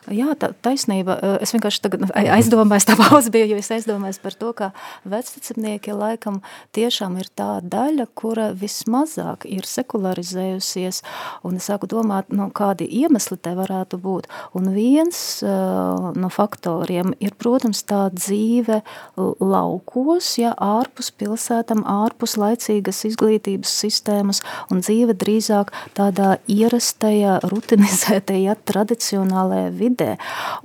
Jā, tā taisnība. Es vienkārši tagad aizdomājos, tā pauze bija, jo es aizdomājos par to, ka vecticamnieki laikam tiešām ir tā daļa, kura vismazāk ir sekularizējusies, un es sāku domāt, nu, kādi iemesli te varētu būt. Un viens uh, no faktoriem ir, protams, tā dzīve laukos, ja ārpus pilsētam, ārpus laicīgas izglītības sistēmas, un dzīve drīzāk tādā ierastajā, rutinizētajā, tradicionālajā vidē, vidē.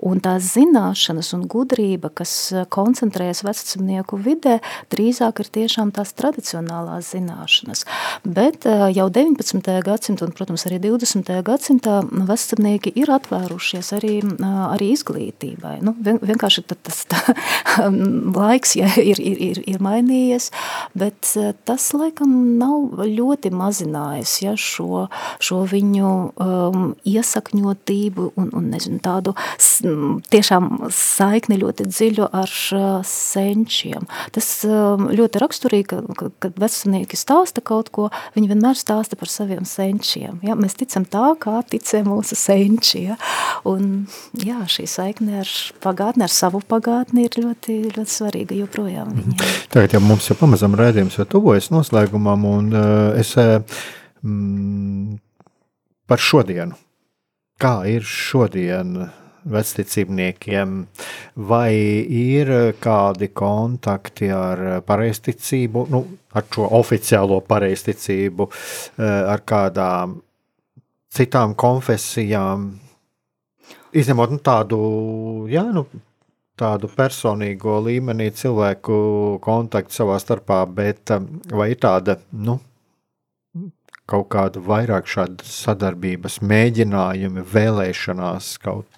Un tās zināšanas un gudrība, kas eh, koncentrējas vecumnieku vidē, drīzāk ir tiešām tās tradicionālās zināšanas. Bet eh, jau 19. gadsimta un, protams, arī 20. gadsimtā vecumnieki ir atvērušies arī, eh, arī izglītībai. Nu, vien, vienkārši tas tā, laiks ja, ir, ir, ir, ir mainījies, bet tas laikam nav ļoti mazinājis ja, šo, šo viņu um, iesakņotību un, un nezinu, tādu tādu tiešām saikni ļoti dziļu ar senčiem. Tas ļoti raksturīgi, ka, kad vecunieki stāsta kaut ko, viņi vienmēr stāsta par saviem senčiem. Ja? Mēs ticam tā, kā ticē mūsu senči. Ja? Un, jā, šī saikne ar pagātni, ar savu pagātni ir ļoti, ļoti svarīga joprojām. Viņiem. Tagad jau mums jau pamazam rēdījums jau tuvojas noslēgumam, un uh, es mm, par šodienu kā ir šodien vecticībniekiem, vai ir kādi kontakti ar pareizticību, nu, ar šo oficiālo pareizticību, eh, ar kādām citām konfesijām, izņemot nu, tādu, jā, nu, tādu personīgo līmenī cilvēku kontaktu savā starpā, bet eh, vai ir tāda, nu, kaut kāda vairāk šāda sadarbības mēģinājumi, vēlēšanās kaut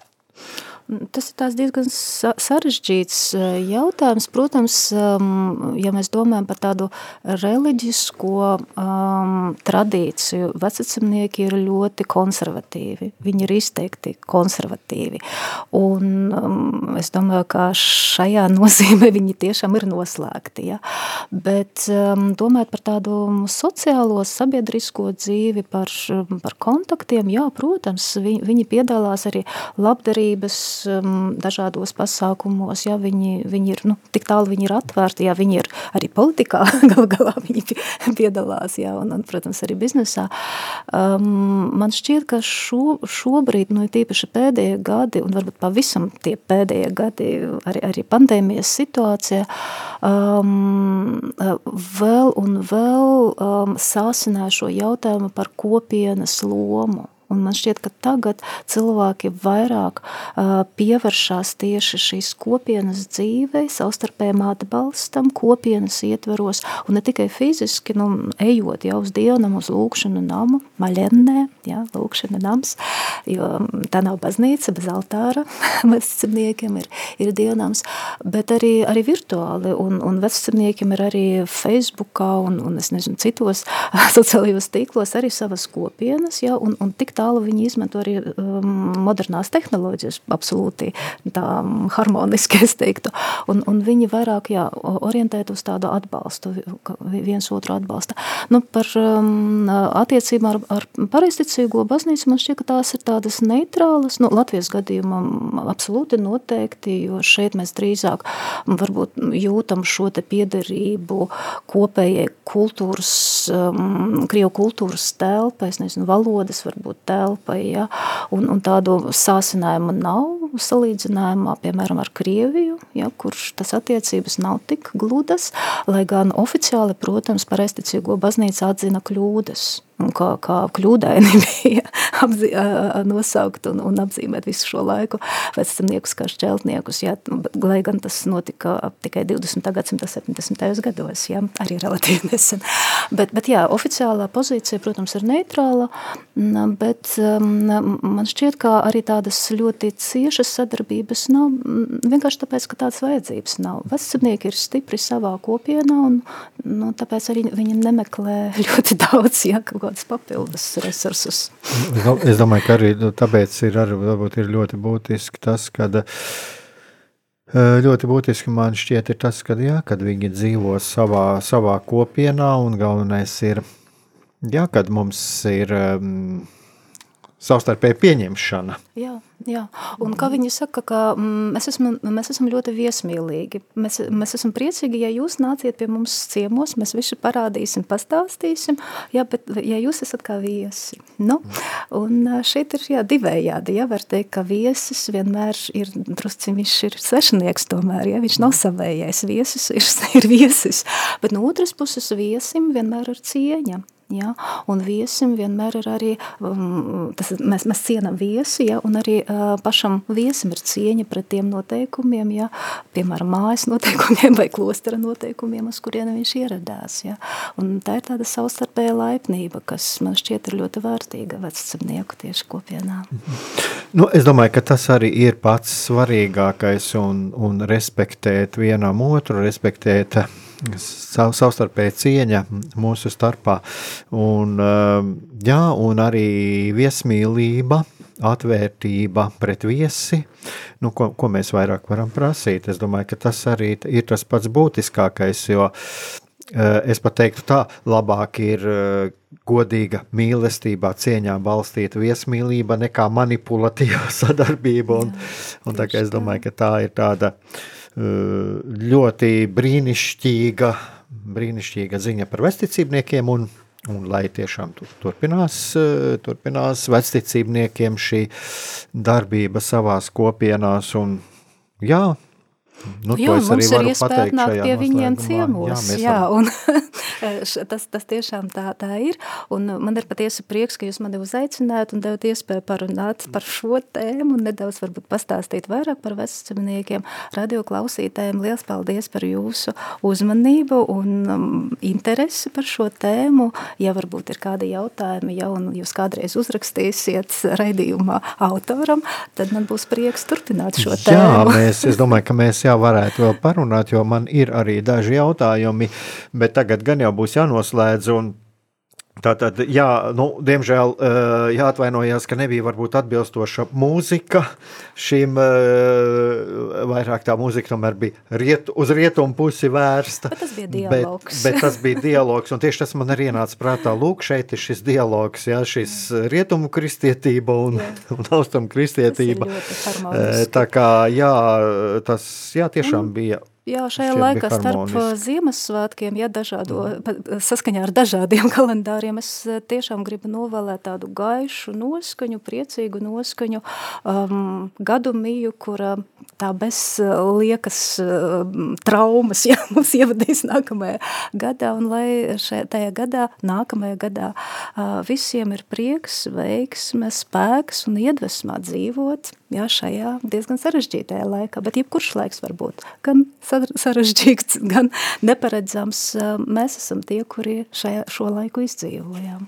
Tas ir diezgan sarežģīts e, jautājums. Protams, ja mēs domājam par tādu reliģisko um, tradīciju, vecacimnieki ir ļoti konservatīvi. Viņi ir izteikti konservatīvi. Un um, es domāju, ka šajā nozīmē viņi tiešām ir noslēgti. Ja? Bet um, domājot par tādu sociālo, sabiedrisko dzīvi, par, par kontaktiem, jā, protams, viņi, viņi piedalās arī labdarības um, dažādos pasākumos, ja viņi, viņi ir, nu, tik tālu viņi ir atvērti, ja viņi ir arī politikā, gal galā viņi piedalās, ja, un, un, protams, arī biznesā. Um, man šķiet, ka šo, šobrīd, nu, tīpaši pēdējie gadi, un varbūt pavisam tie pēdējie gadi, arī, arī pandēmijas situācija, um, vēl un vēl um, sāsināja šo jautājumu par kopienas lomu. Un man šķiet, ka tagad cilvēki vairāk uh, pievēršās tieši šīs kopienas dzīvei, savstarpējiem atbalstam, kopienas ietveros, un ne tikai fiziski, nu, ejot jau uz dievnam, uz lūkšanu namu, maļennē, ja, lūkšana nams, jo tā nav baznīca bez altāra, vecumniekiem ir, ir dievnams, bet arī, arī virtuāli, un, un vecumniekiem ir arī Facebookā un, un es nezinu, citos sociālajos tīklos arī savas kopienas, ja, un, un tik tālu viņi izmanto arī um, modernās tehnoloģijas, absolūti tā harmoniski, es teiktu. Un, un viņi vairāk jā, orientēt uz tādu atbalstu, viens otru atbalsta. Nu, par um, attiecībām ar, ar pareizticīgo baznīcu man šķiet, ka tās ir tādas neitrālas. Nu, Latvijas gadījumā absolūti noteikti, jo šeit mēs drīzāk varbūt jūtam šo te piederību kopējai kultūras, um, Krievu kultūras telpa, es nezinu, valodas varbūt telpai, ja, un, un tādu sāsinājumu nav, salīdzinājumā, piemēram, ar Krieviju, ja, kurš tas attiecības nav tik gludas, lai gan oficiāli, protams, pareisticīgo baznīca atzina kļūdas un kā, kā kļūdaini bija apzi, nosaukt un, un apzīmēt visu šo laiku vecamniekus kā šķeltniekus, ja, nu, bet, lai gan tas notika tikai 20. gadsimta 70. gados, ja, arī relatīvi nesen. Bet, bet jā, oficiālā pozīcija, protams, ir neitrāla, bet um, man šķiet, ka arī tādas ļoti ciešas sadarbības nav, vienkārši tāpēc, ka tādas vajadzības nav. Vecamnieki ir stipri savā kopienā un nu, tāpēc arī viņi nemeklē ļoti daudz, ja, kaut kādus papildus resursus. Es domāju, ka arī nu, tāpēc ir, arī, ir ļoti būtiski tas, ka ļoti būtiski man šķiet ir tas, ka, jā, kad viņi dzīvo savā, savā kopienā un galvenais ir, jā, kad mums ir um, savstarpēja pieņemšana. Jā. Jā, un kā viņi saka, ka mm, mēs, esam, mēs esam ļoti viesmīlīgi. Mēs, mēs esam priecīgi, ja jūs nāciet pie mums ciemos, mēs visu parādīsim, pastāstīsim, jā, bet ja jūs esat kā viesi. Nu, un šeit ir jā, divējādi, jā, var teikt, ka viesis vienmēr ir, drusci viņš ir svešinieks tomēr, jā, viņš nav savējais, viesis ir, ir viesis, bet no otras puses viesim vienmēr ir cieņa. Ja? Un viesim vienmēr ir arī, um, tas, mēs, mēs cienam viesi, ja? un arī uh, pašam viesim ir cieņa pret tiem noteikumiem, ja? piemēram, mājas noteikumiem vai klostera noteikumiem, uz kurieni viņš ieradās. Ja? Un tā ir tāda savstarpēja laipnība, kas man šķiet ir ļoti vērtīga vecamnieku tieši kopienā. Nu, es domāju, ka tas arī ir pats svarīgākais un, un respektēt vienam otru, respektēt sav, savstarpēja cieņa mūsu starpā. Un, um, jā, un arī viesmīlība, atvērtība pret viesi, nu, ko, ko mēs vairāk varam prasīt. Es domāju, ka tas arī ir tas pats būtiskākais, jo uh, es pat teiktu tā, labāk ir uh, godīga mīlestībā, cieņā balstīta viesmīlība nekā manipulatīva sadarbība. Un, un tā kā es domāju, ka tā ir tāda uh, ļoti brīnišķīga, brīnišķīga ziņa par vecticībniekiem un, un lai tiešām turpinās, turpinās vecticībniekiem šī darbība savās kopienās un jā, Nu, jā, mums ir iespēja nākt pie viņiem ciemos. Jā, un tas, tas tiešām tā, tā ir. Un man ir patiesi prieks, ka jūs mani uzaicināt un devat iespēju parunāt par šo tēmu un nedaudz varbūt pastāstīt vairāk par vecumniekiem. Radio klausītājiem liels paldies par jūsu uzmanību un um, interesi par šo tēmu. Ja varbūt ir kādi jautājumi, ja un jūs kādreiz uzrakstīsiet raidījumā autoram, tad man būs prieks turpināt šo tēmu. Jā, mēs, es domāju, ka mēs jā, varētu vēl parunāt, jo man ir arī daži jautājumi, bet tagad gan jau būs jānoslēdz. Tātad, jā, nu, diemžēl jāatvainojas, ka nebija varbūt atbilstoša mūzika. Šim vairāk tā mūzika tomēr bija riet, uz rietumu pusi vērsta. Bet tas bija dialogs. Bet, bet tas bija dialogs, un tieši tas man arī ienāca prātā. Lūk, šeit ir šis dialogs, jā, šis rietumu kristietība un, jā. un austrumu kristietība. Tā kā, jā, tas, jā, tiešām un, bija Jā, šajā laikā starp Ziemassvētkiem, ja dažādo, saskaņā ar dažādiem kalendāriem, es tiešām gribu novēlēt tādu gaišu noskaņu, priecīgu noskaņu, um, gadu miju, kura tā bez liekas um, traumas, ja mums ievadīs nākamajā gadā, un lai šajā, tajā gadā, nākamajā gadā uh, visiem ir prieks, veiksme, spēks un iedvesmā dzīvot, jā, šajā diezgan sarežģītajā laikā, bet jebkurš laiks var būt, gan sarežģīts, gan neparedzams. Mēs esam tie, kuri šajā, šo laiku izdzīvojām.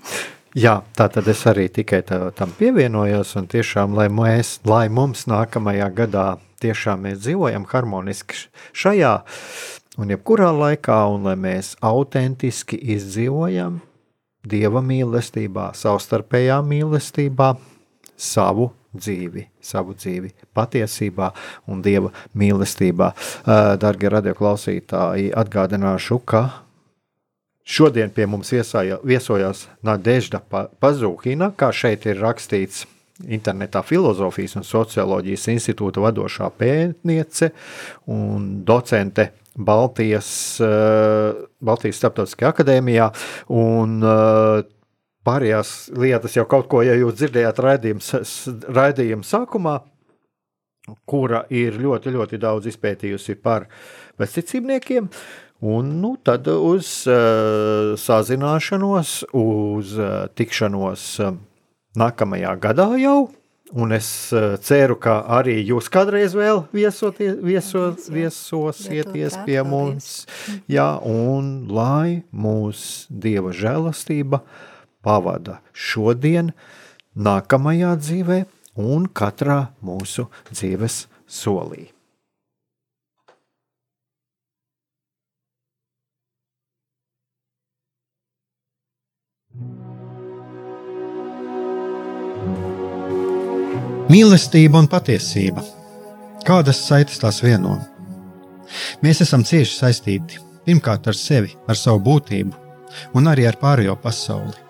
Jā, tā tad es arī tikai tā, tam pievienojos, un tiešām, lai, mēs, lai mums nākamajā gadā tiešām mēs dzīvojam harmoniski šajā un jebkurā laikā, un lai mēs autentiski izdzīvojam Dieva mīlestībā, savstarpējā mīlestībā, savu dzīvi, savu dzīvi patiesībā un dieva mīlestībā. Darbie radioklausītāji, atgādināšu, ka šodien pie mums viesāja, viesojās Nadežda Pazūhina, kā šeit ir rakstīts. Internetā filozofijas un socioloģijas institūta vadošā pētniece un docente Baltijas, Baltijas Startautiskajā akadēmijā. Un, pārējās lietas jau kaut ko, ja jūs dzirdējāt raidījuma sākumā, kura ir ļoti, ļoti daudz izpētījusi par pesticīdniekiem. Un nu, tad uz uh, sazināšanos, uz uh, tikšanos uh, nākamajā gadā jau. Un es uh, ceru, ka arī jūs kādreiz vēl viesoties, viesos, viesosieties pie mums. Jā, un lai mūsu dieva žēlastība pavada šodien, nākamajā dzīvē un katrā mūsu dzīves solī. Mīlestība un patiesība. Kādas saites tās vieno? Mēs esam cieši saistīti pirmkārt ar sevi, ar savu būtību, un arī ar pārējo pasauli,